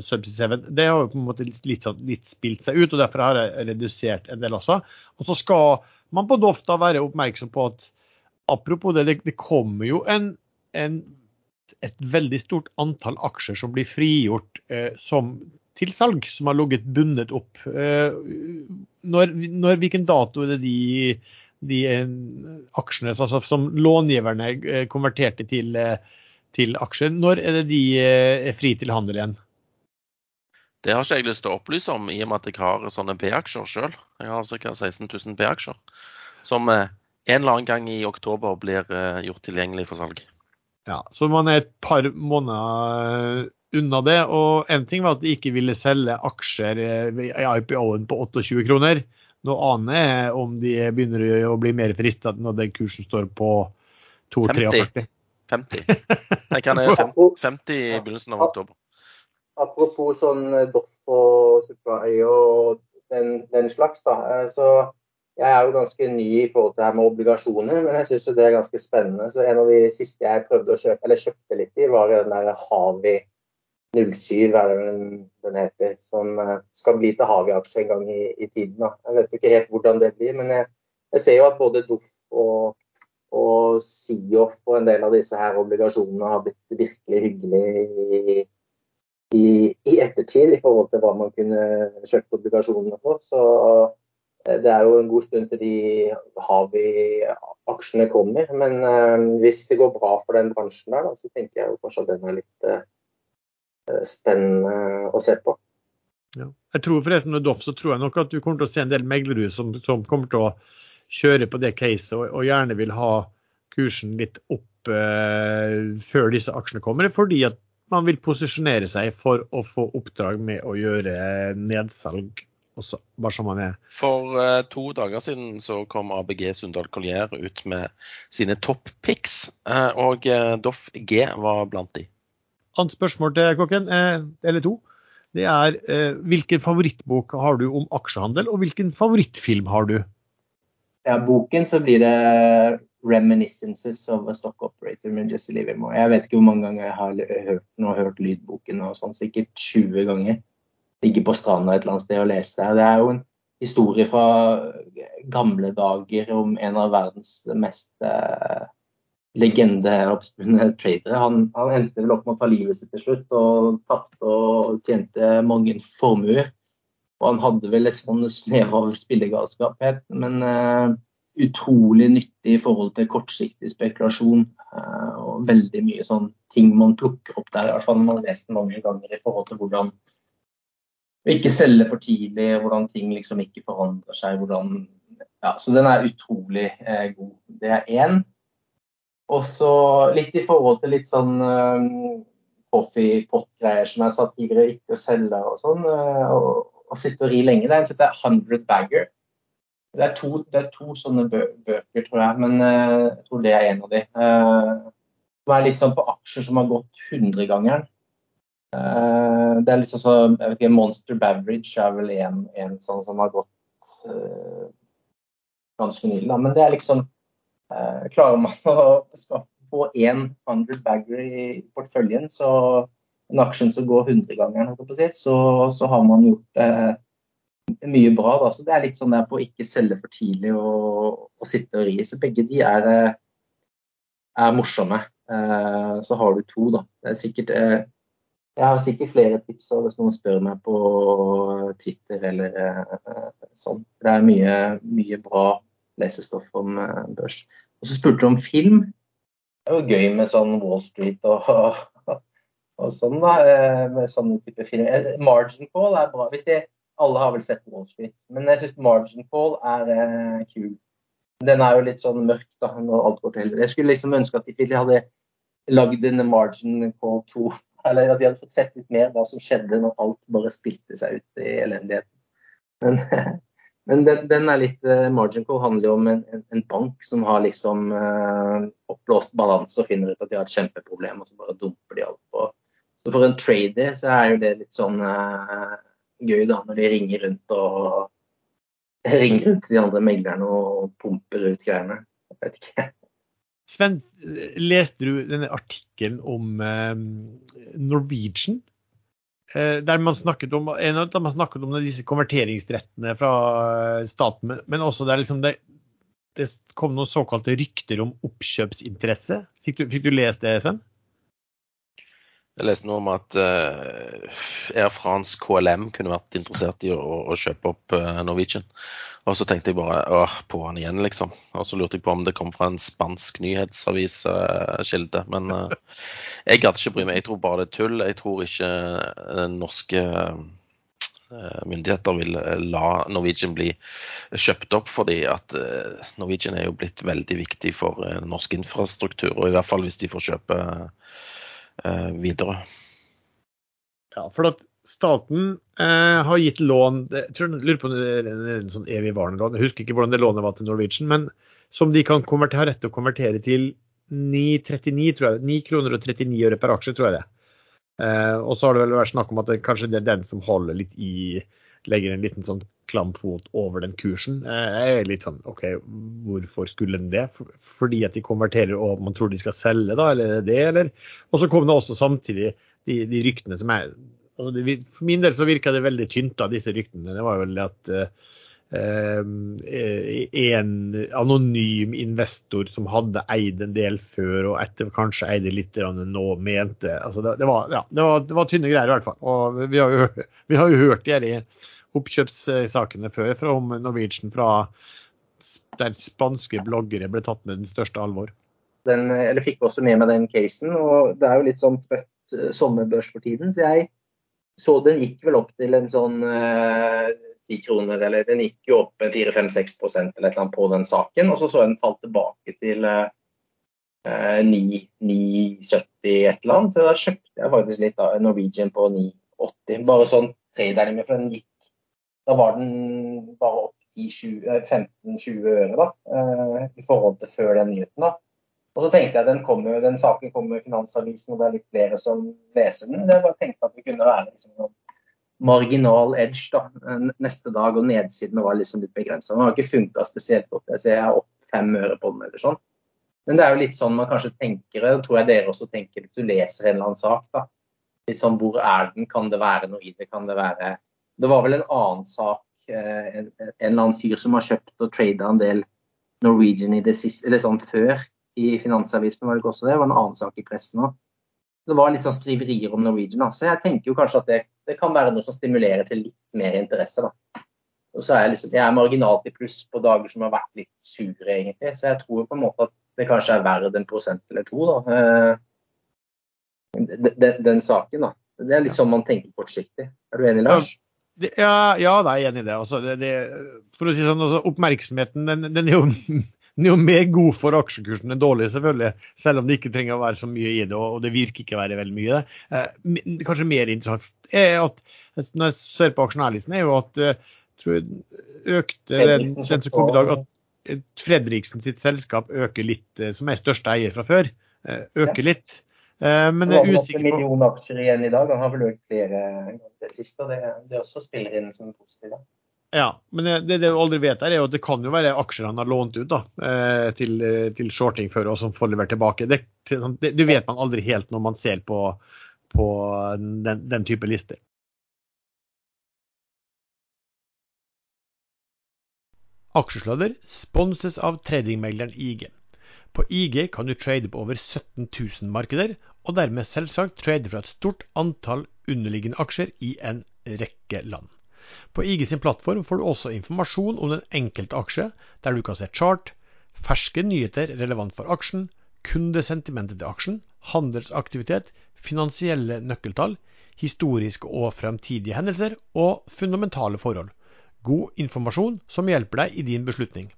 Speaker 1: Subsea 7. Det har jo på en måte litt, litt, sånn, litt, spilt seg ut, og derfor har jeg redusert en del også. Og så skal man på Doff da være oppmerksom på at apropos det, det, det kommer jo en, en, et veldig stort antall aksjer som blir frigjort eh, som til salg, som har ligget bundet opp. Når, når, hvilken dato er det de, de aksjene altså, som långiverne konverterte til, til aksjer, når er det de er fri til handel igjen?
Speaker 2: Det har ikke jeg lyst til å opplyse om, i og med at jeg har sånne B-aksjer sjøl. Jeg har ca. 16 000 B-aksjer. Som en eller annen gang i oktober blir gjort tilgjengelig for salg.
Speaker 1: Ja, Så man er et par måneder unna det. Og en ting var at de ikke ville selge aksjer i IPO-en på 28 kroner. Noe annet er om de begynner å bli mer frista når den kursen står på 2,43.
Speaker 2: 50. 50. Jeg kan 50 i begynnelsen av oktober.
Speaker 3: Apropos sånn Doff og Supply og den, den slags, da. Så jeg er jo ganske ny i forhold til det her med obligasjoner, men jeg syns det er ganske spennende. Så en av de siste jeg prøvde å kjøpe, eller kjøpte litt i, var den der Havi 07, er det den heter. Som eh, skal bli til Havi-aksje en gang i, i, tiden. Da. Jeg vet ikke helt hvordan det blir, men jeg, jeg ser jo at både Doff og, og Siof og en del av disse her obligasjonene har blitt virkelig hyggelig i, i, i ettertid i forhold til hva man kunne kjøpt obligasjonene for. Så Eh, det er jo en god stund til de Havi-aksjene kommer. Men uh, hvis det går bra for den bransjen der, da, så tenker jeg jo kanskje at den er litt spennende å se på.
Speaker 1: Ja. Jeg tror forresten med Doff så tror jeg nok at du kommer til å se en del meglerhus som, som, kommer til å kjøre på det caset og, og gjerne vil ha kursen litt opp eh, før disse aksjene kommer. Fordi at man vil posisjonere seg for å få oppdrag med å gjøre nedsalg også, bare som man er.
Speaker 2: For uh, to dager siden så kom ABG Sundal Collier ut med sine topp picks, uh, og uh, Doff G var blant de.
Speaker 1: Annet spørsmål til kokken, eller to. Det er hvilken favorittbok har du om aksjehandel, og hvilken favorittfilm har du?
Speaker 3: Ja, boken så blir det 'Reminiscences of a Stock Operator' med Jesse Livermore. Jeg vet ikke hvor mange ganger jeg har hørt den og hørt lydboken, og sånn, sikkert 20 ganger ligge på stranda et eller annet sted og lese det. Det er jo en historie fra gamle dager om en av verdens mest eh, legendeoppspunne tradere. Han, han, endte vel opp med å ta livet sitt til slutt, og tapte og tjente mange formuer. Og han hadde vel et sånn snev av spillegalskap, men uh, utrolig nyttig i forhold til kortsiktig spekulasjon. Uh, og veldig mye sånn ting man plukker opp der, i hvert fall når man har lest den mange ganger i forhold til hvordan å ikke selge for tidlig, hvordan ting liksom ikke forandrer seg. Hvordan, ja, så den er utrolig eh, god. Det er én. Og så litt i forhold til litt sånn um, coffee-pott-greier som jeg sa tidligere, ikke å selge og sånn. Uh, og, og sitte og ri lenge. Det er en som heter 100 Bagger. Det er, to, det er to, sånne bø bøker, tror jeg, men uh, jeg tror det er en av de. Uh, som er litt sånn på aksjer som har gått 100-gangeren. Uh, det er litt sånn så, jeg vet ikke, Monster Beverage er vel en, en sånn som har gått ganske nylig. Men det er liksom Klarer man å få én 100 bagger i porteføljen, så en aksjen som går 100 ganger, si, så, så, har man gjort mye bra. Da. Så det er litt sånn der på å ikke selge for tidlig og, og sitte og ri. Så begge de er, er morsomme. så har du to, da. Det er sikkert jeg har sikkert flere tips hvis noen spør meg på Twitter eller sånn. Det er mye, mye bra lesestoff om uh, børs. Og så spurte du om film. Det er jo gøy med sånn Wall Street og, og, og sånn, da. Eh, med sånne type film. Margin Call er bra. hvis de, Alle har vel sett Wall Street, men jeg syns Margin Call er uh, kul. Den er jo litt sånn mørk da, når alt går til helvete. Jeg skulle liksom ønske at de hadde lagd en Margin Call 2 eller at vi hadde fått sett litt mer hva som skjedde når alt bare spilte seg ut i elendigheten. Men, men den, den, er litt uh, Margin call handler jo om en, en, en bank som har liksom uh, oppblåst balanse og finner ut at de har et kjempeproblem, og så bare dumper de alt på. Så for en trader så er jo det litt sånn uh, gøy, da, når de ringer rundt og ringer rundt til de andre meglerne og pumper ut greiene. Jeg vet ikke.
Speaker 1: Sven, leste du denne artikkelen om eh, Norwegian? Eh, der man snakket om, en av man snakket om disse konverteringsrettene fra eh, staten, men også der liksom det, det kom noen såkalte rykter om oppkjøpsinteresse. Fikk du, fikk du lest det, Sven?
Speaker 2: Jeg leste noe om at uh, Air France KLM kunne vært interessert i å, å kjøpe opp uh, Norwegian. Og så tenkte jeg bare åh, han igjen, liksom. Og så lurte jeg på om det kom fra en spansk nyhetsaviskilde. Uh, Men jeg gadd ikke bry meg. Jeg tror bare det er tull. Jeg tror ikke norske myndigheter vil la Norwegian bli kjøpt opp, fordi at Norwegian er jo blitt veldig viktig for norsk infrastruktur. Og i hvert fall hvis de får kjøpe Eh, videre.
Speaker 1: Ja, for at staten eh, har gitt lån jeg tror jeg lurer på om det er en sånn evigvarende lån. Jeg husker ikke hvordan det lånet var til Norwegian, men som de kan har rett til å konvertere til 9,39, tror jeg. 9 kroner og 39 øre per aksje, tror jeg det. Eh, og så har det vel vært snakk om at det kanskje det er den som holder litt i Legger en liten sånn klam fot over den kursen. Eh, er litt sånn OK, hvorfor skulle den det? Fordi at de konverterer og man tror de skal selge, da, eller det, eller? Og så kom det også samtidig de, de ryktene som er det, For min del så virka det veldig tynt, av disse ryktene. Det var vel at uh, en anonym investor som hadde eid en del før, og etter kanskje eide litt nå, mente altså det, det, var, ja, det, var, det, var, tynne greier i hvert fall. Og vi har jo, vi har jo hørt de disse oppkjøpssakene før fra om Norwegian fra der spanske bloggere ble tatt med den største alvor.
Speaker 3: Den, eller fikk også med meg den casen, og det er jo litt sånn trøtt uh, sommerbørs for tiden. Så jeg så den gikk vel opp til en sånn uh, ti kroner, eller den gikk jo opp 4-5-6 eller et eller annet på den saken. Og så så jeg den falt tilbake til eh, 9,70 et eller annet. Så da kjøpte jeg faktisk litt av Norwegian på 9,80. Bare sånn tredelig med, for den gikk da var den bare opp i 15-20 øre da, eh, i forhold til før den nyheten. da. Og så tenkte jeg den, kommer, den saken kommer i Finansavisen, og det er litt flere som leser den. Jeg bare tenkte at det kunne være liksom, marginal edge da, neste dag, og nedsidene var liksom litt begrensa. Den har ikke funka spesielt godt. Jeg ser jeg er opp fem øre på den eller sånn. Men det er jo litt sånn man kanskje tenker, det tror jeg dere også tenker hvis du leser en eller annen sak. da. Litt sånn hvor er den, kan det være noe i det, kan det være det var vel en annen sak, eh, en, en eller annen fyr som har kjøpt og trada en del Norwegian i det siste, eller sånn før i Finansavisen, var det ikke også det? Det var en annen sak i pressen òg. Det var litt sånn skriverier om Norwegian. Da. Så jeg tenker jo kanskje at det, det, kan være noe som stimulerer til litt mer interesse. da. Og så er jeg, liksom, jeg er marginalt i pluss på dager som har vært litt sure, egentlig. Så jeg tror på en måte at det kanskje er verdt en prosent eller to, da. Den, eh, den, den saken, da. Det er litt sånn man tenker kortsiktig. Er du enig, Lars?
Speaker 1: Ja, ja, jeg er enig i det. Altså, det, det for å si sånn, altså, Oppmerksomheten den, den, er jo, den, er jo, mer god for aksjekursen enn dårlig, selvfølgelig. Selv om det ikke trenger å være så mye i det, og det virker ikke å være veldig mye. Det. kanskje mer interessant er at når jeg ser på aksjonærlisten, er jo at eh, tror jeg, økte den, som kom i dag, at Fredriksen sitt selskap øker litt, eh, som er største eier fra før, eh, øker litt.
Speaker 3: Eh, men jeg er usikker på million aksjer igjen i dag. Han har vel økt flere det siste. Det, det også spiller inn som positivt.
Speaker 1: Ja, men det, det du aldri vet, er jo at det kan jo være aksjer han har lånt ut da, eh, til, til shorting før og som får levert tilbake. Sånn, det, det, vet man aldri helt når man ser på, på den, den type lister. Aksjesladder sponses av tradingmegleren IG. På IG kan du trade på over 17 000 markeder, og dermed selvsagt trade fra et stort antall underliggende aksjer i en rekke land. På IG sin plattform får du også informasjon om den enkelte aksje, der du kan se chart, ferske nyheter relevant for aksjen, kundesentimentet til aksjen, handelsaktivitet, finansielle nøkkeltall, historiske og fremtidige hendelser og fundamentale forhold. God informasjon som hjelper deg i din beslutning.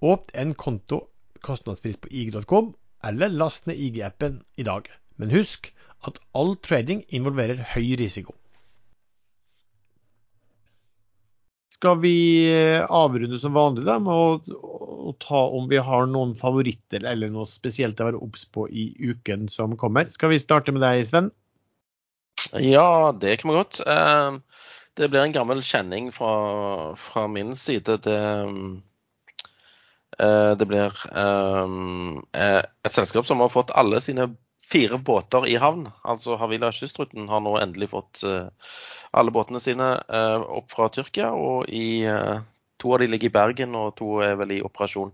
Speaker 1: Åpn en konto kostnadsfritt på ig.com, eller last ned IG-appen i dag. Men husk at all trading involverer høy risiko. Skal vi eh, avrunde som vanlig da, med å, å, ta om vi har noen favoritter eller noe spesielt å være obs på i uken som kommer? Skal vi starte med deg, Sven?
Speaker 2: Ja, det kan vi godt. Eh, det blir en gammel kjenning fra, fra min side. Det, Eh, det blir ehm, eh, et selskap som har fått alle sine fire båter i havn. Altså Havila Kystruten har nå endelig fått eh, alle båtene sine opp fra Tyrkia. Og i, to av de ligger i Bergen, og to er vel i operasjon.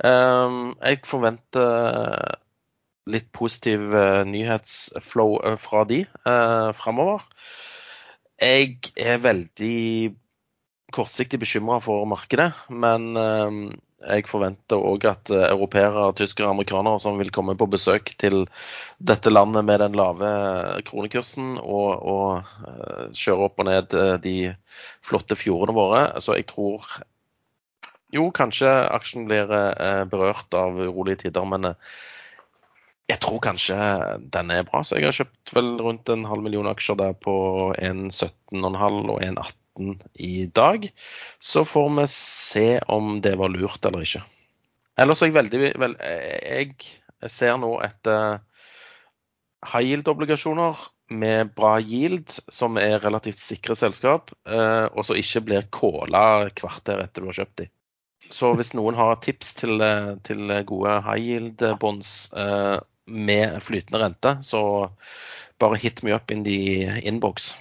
Speaker 2: Jeg forventer litt positiv nyhetsflow fra de framover. Jeg er veldig kortsiktig bekymra for markedet, men jeg forventer òg at europeere, tyskere og amerikanere som vil komme på besøk til dette landet med den lave kronekursen og, og kjøre opp og ned de flotte fjordene våre. Så jeg tror jo, kanskje aksjen blir eh, berørt av urolige tider, men eh, jeg tror kanskje den er bra. Så jeg har kjøpt vel rundt en halv million aksjer der på 1,17,5 og 1,18 i dag. Så får vi se om det var lurt eller ikke. Ellers er jeg veldig vel, Jeg ser nå etter high yield-obligasjoner med bra yield, som er relativt sikre selskap, og så ikke blir kåla kvarter etter du har kjøpt dem. Så hvis noen har tips til, til gode high yield bonds eh, med flytende rente, så bare hit me up in the inbox.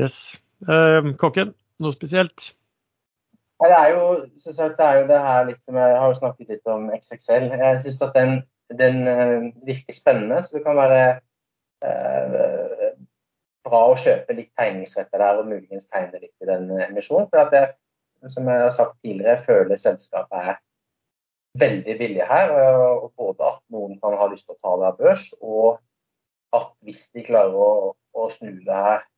Speaker 1: Yes. Uh, kokken, noe spesielt?
Speaker 3: Det er jo, det er jo det her litt som jeg har snakket litt om XXL. Jeg syns at den, den uh, virker spennende. Så det kan være uh, bra å kjøpe litt tegningsretter der og muligens tegne litt i den emisjonen. For at jeg som jeg har sagt tidligere, føler selskapet er veldig billig her. og Både at noen kan ha lyst til å ta det av børs, og at hvis de klarer å, å snu det her, eh,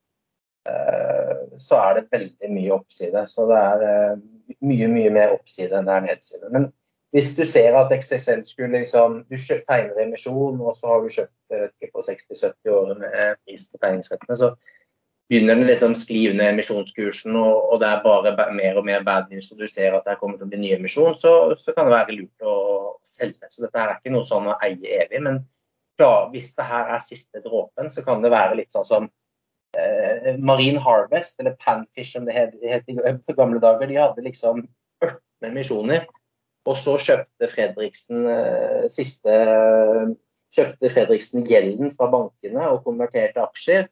Speaker 3: så er det veldig mye oppside. Så det er eh, mye, mye mer oppside enn det er nedside. Men hvis du ser at XXL skulle liksom Du tegner emisjon, og så har du kjøpt det på 60-70 år med pris på tegningsrettene, så begynner den liksom skli under emisjonskursen, og, og, det er bare mer og mer bad news, og du ser at det kommer til å bli ny emisjon, så, så, kan det være lurt å selge. Så dette er ikke noe sånn å eie evig. Men klar, hvis det her er siste dråpen, så kan det være litt sånn som eh, Marine Harvest, eller Panfish som det het, i gamle dager. De hadde liksom 18 emisjoner. Og så kjøpte Fredriksen eh, siste kjøpte Fredriksen gjelden fra bankene og konverterte aksjer.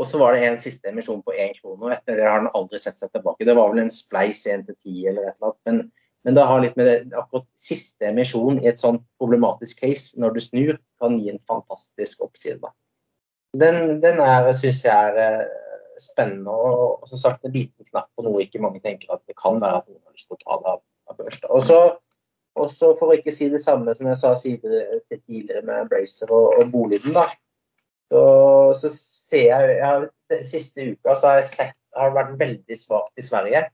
Speaker 3: Og så var det en siste emisjon på én krone, og etter det har han aldri sett seg tilbake. Det var vel en spleis 1 til 10 eller et eller annet. Men, men det har litt med det, akkurat siste emisjon i et sånn problematisk case, når du snur, kan gi en fantastisk oppside. Da. Den, den syns jeg er eh, spennende, og, som sagt en liten knapp på noe ikke mange tenker at det kan være at noen har lyst til å ta det av, av børs. Og så for å ikke si det samme som jeg sa tidligere med Bracer og, og Boliden, da. Så, så ser jeg, jeg har, Siste uka så har jeg sett har vært veldig svakt i Sverige.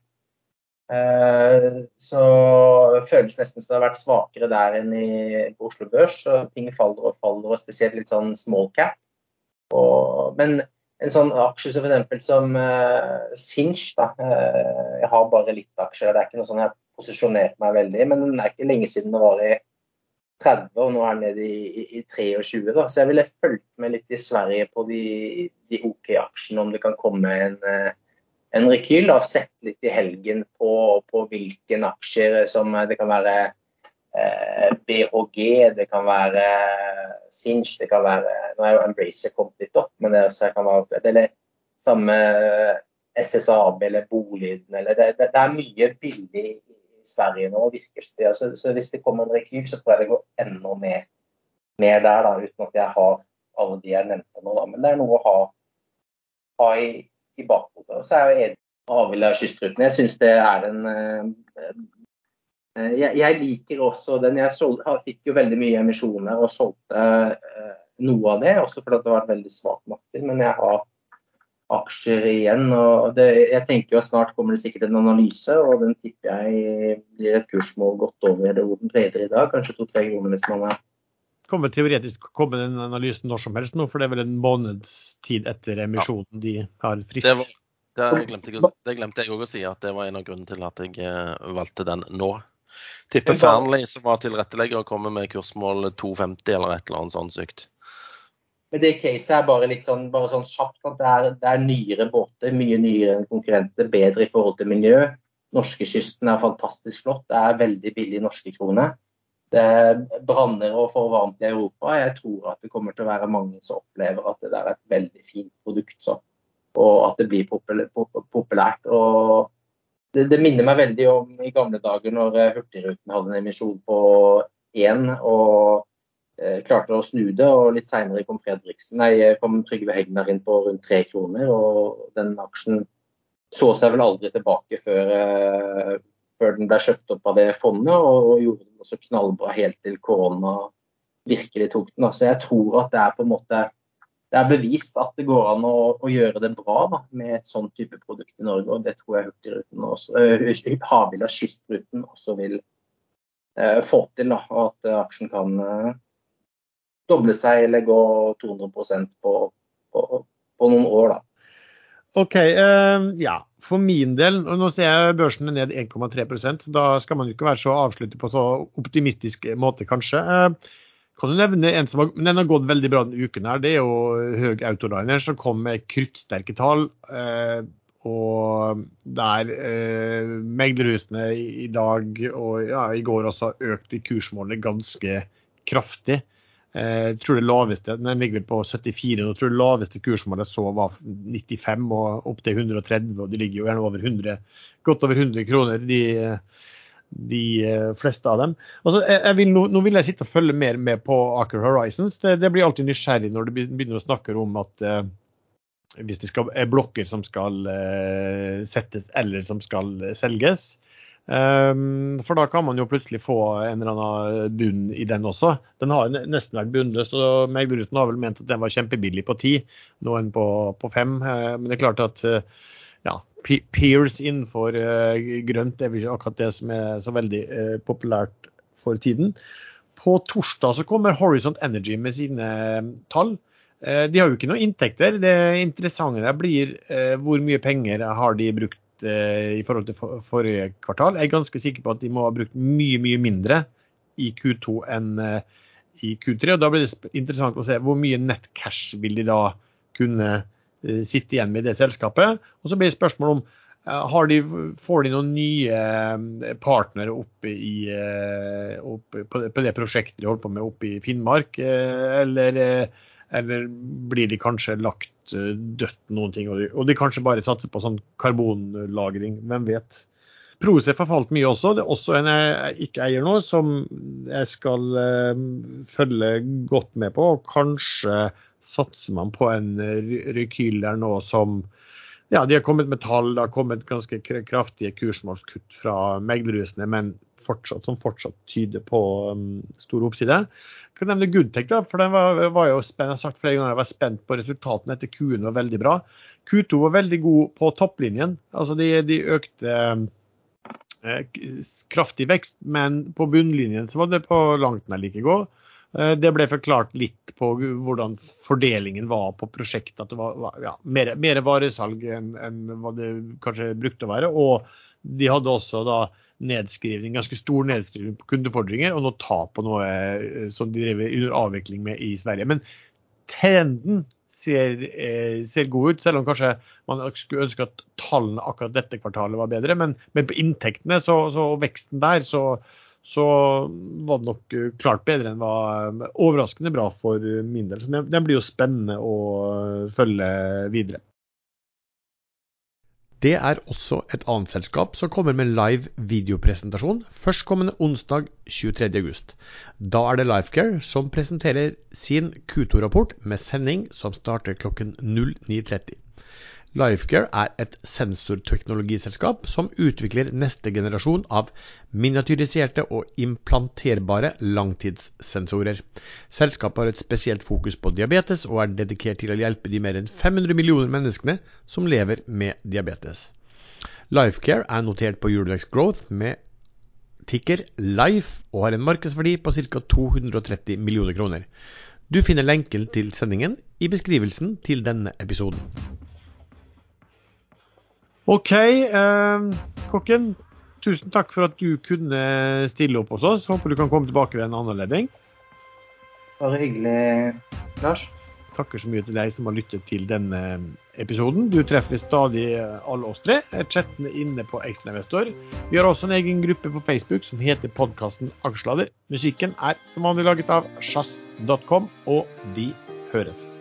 Speaker 3: Uh, så det føles nesten som det har vært svakere der enn i, på Oslo Børs. og Ting faller og faller, og spesielt litt sånn small cap. Og, men en sånn aksje som f.eks. som uh, Sinch. Uh, jeg har bare litt aksjer. Det er ikke noe sånn jeg har posisjonert meg veldig, men det er ikke lenge siden det var i 30, og nå er den nede i, i, 23. Da. Så jeg ville fulgt med litt i Sverige på de, de OK-aksjene, om det kan komme en, eh, en rekyl. Da. Sett litt i helgen på, på hvilke aksjer som det kan være eh, BHG, det kan være Sinch, det kan være Nå er jo Embracer kommet litt opp, men det, kan være, eller samme SSAB eller Boliden eller det, det, det er mye billig i Sverige nå, virker det. Altså, så hvis det kommer en rekyl, så tror jeg det går enda mer, mer der, da, uten at jeg har alle de jeg nevnte nå. Da. Men det er noe å ha, ha i, i bakhodet. Og så er jeg Edvard Havila kystruten. Jeg syns det er en uh, jeg, jeg, liker også den. Jeg solg, fikk jo veldig mye emisjoner og solgte uh, noe av det, også fordi det var et veldig svakt marked. Men jeg har aksjer igjen. og det, Jeg tenker jo at snart kommer det sikkert en analyse, og den tipper jeg blir et kursmål godt over det hvor den trader i dag. Kanskje to-tre kroner hvis man er
Speaker 1: Kommer teoretisk komme den analysen når som helst nå, for det er vel en måneds tid etter emisjonen ja. de har frist?
Speaker 2: Det, var, det, glemte jeg, det glemte jeg også å si, at det var en av grunnene til at jeg eh, valgte den nå. Tipper Fearnley, som var tilrettelegger, kommer med kursmål 250 eller et eller annet sånt sykt.
Speaker 3: Men det caset er bare litt sånn, bare sånn kjapt at det er, det er, nyere båter, mye nyere enn konkurrenter, bedre i forhold til miljø. Norskekysten er fantastisk flott. Det er veldig billig norske kroner. Det branner og får varmt i Europa. Jeg tror at det kommer til å være mange som opplever at det er et veldig fint produkt. Så. Og at det blir populært. Og det, det, minner meg veldig om i gamle dager når Hurtigruten hadde en emisjon på én og eh, klarte å snu det. Og litt seinere kom Fredriksen, nei, kom Trygve Hegnar inn på rundt tre kroner. Og den aksjen så seg vel aldri tilbake før, eh, før den ble kjøpt opp av det fondet, og, og gjorde den også knallbra helt til korona virkelig tok den. Så jeg tror at det er på en måte det er bevist at det går an å, å gjøre det bra da, med et sånn type produkt i Norge. og Det tror jeg Hurtigruten også, uh, Havila Kystruten også vil uh, få til. Da, og At uh, aksjen kan uh, doble seg eller gå 200 på, på, på noen år. da.
Speaker 1: OK. ja. For min del, og nå ser jeg børsen er ned 1,3% Da skal man jo ikke være så avsluttet på så optimistisk måte, kanskje. Uh, kan du nevne en som har, har gått veldig bra denne uken. her, Det er jo Høg Autoliner som kom med kruttsterke tall. Eh, og der eh, meglerhusene i dag og ja, i går også har økt i kursmålet ganske kraftig. Eh, jeg tror det laveste, Den ligger på 74, og jeg tror det laveste kursmålet så var 95 og opp til 130. og De ligger jo gjerne over 100, godt over 100 kroner. de de eh, fleste av dem. Altså, jeg vil, nå, vil jeg sitte og følge mer med på Aker Horizons. Det, det blir alltid nysgjerrig når du begynner å snakke om at eh, hvis det skal, er blokker som skal eh, settes eller som skal selges. Um, for da kan man jo plutselig få en eller annen bunn i den også. Den har nesten vært bunnløs, og Megleruten har vel ment at den var kjempebillig på ti, nå enn på, på fem. Uh, men det er klart at ja, peers innenfor uh, grønt er ikke akkurat det som er så veldig uh, populært for tiden. På torsdag så kommer Horizont Energy med sine uh, tall. de har jo ikke noen inntekter. Det interessante blir hvor mye penger har de brukt i forhold til forrige kvartal. Jeg er ganske sikker på at de må ha brukt mye, mye mindre i Q2 enn i Q3. og Da blir det interessant å se hvor mye nettcash vil de da kunne Eh, sitte igjen med det selskapet. Og så blir det spørsmål om eh, de, får de noen nye eh, partnere oppe, i, oppe på, det prosjektet de holder på med oppe i Finnmark, eller, eller blir de kanskje lagt dødt noen ting, og de, og de kanskje bare satser på sånn karbonlagring, hvem vet. Procef har falt mye også. Det er også en jeg ikke eier nå, som jeg skal følge godt med på. og Kanskje satser man på en rekyl der nå som ja, de har kommet med tall, det har kommet ganske kraftige kursmålskutt fra meglerhusene, men fortsatt, som fortsatt tyder på um, stor oppside. Jeg kan nevne Goodtech, da, for den var, var jo spent, jeg har sagt flere ganger, jeg var spent på resultatene etter Q-en var veldig bra. Q2 var veldig god på topplinjen. altså De, de økte eh, kraftig vekst, men på bunnlinjen så var det på langt nær like god. Eh, det ble forklart litt på hvordan fordelingen var på prosjektet. At det var ja, mer, mer, varesalg enn, enn, hva det kanskje brukte å være. Og de hadde også da nedskrivning, ganske stor nedskrivning på kundefordringer og noe tap på noe eh, som de driver under avvikling med i Sverige. Men trenden ser, eh, ser, god ut, selv om kanskje man skulle ønske at tallene akkurat dette kvartalet var bedre. Men, men på inntektene så, så, og veksten der, så, så var det nok eh, klart bedre enn var overraskende bra for min del. Så den blir jo spennende å eh, følge videre.
Speaker 4: Det er også et annet selskap som kommer med live videopresentasjon førstkommende onsdag 23.8. Da er det Lifecare som presenterer sin Q2-rapport med sending som starter klokken 09.30. Lifecare er et sensorteknologiselskap som utvikler neste generasjon av miniatyriserte og implanterbare langtidssensorer. Selskapet har et spesielt fokus på diabetes, og er dedikert til å hjelpe de mer enn 500 millioner menneskene som lever med diabetes. Lifecare er notert på Eurolex Growth med ticker Life og har en markedsverdi på ca. 230 millioner kroner. Du finner lenken til sendingen i beskrivelsen til denne episoden.
Speaker 1: OK, eh, kokken. Tusen takk for at du kunne stille opp hos oss. Håper du kan komme tilbake ved en annen anledning.
Speaker 3: Bare hyggelig, Lars.
Speaker 1: Takker så mye til deg som har lyttet til denne episoden. Du treffer stadig alle oss tre. Chattene inne på Ekstrainvestor. Vi har også en egen gruppe på Facebook som heter podkasten Aksjelader. Musikken er som vanlig laget av sjazz.com, og vi høres.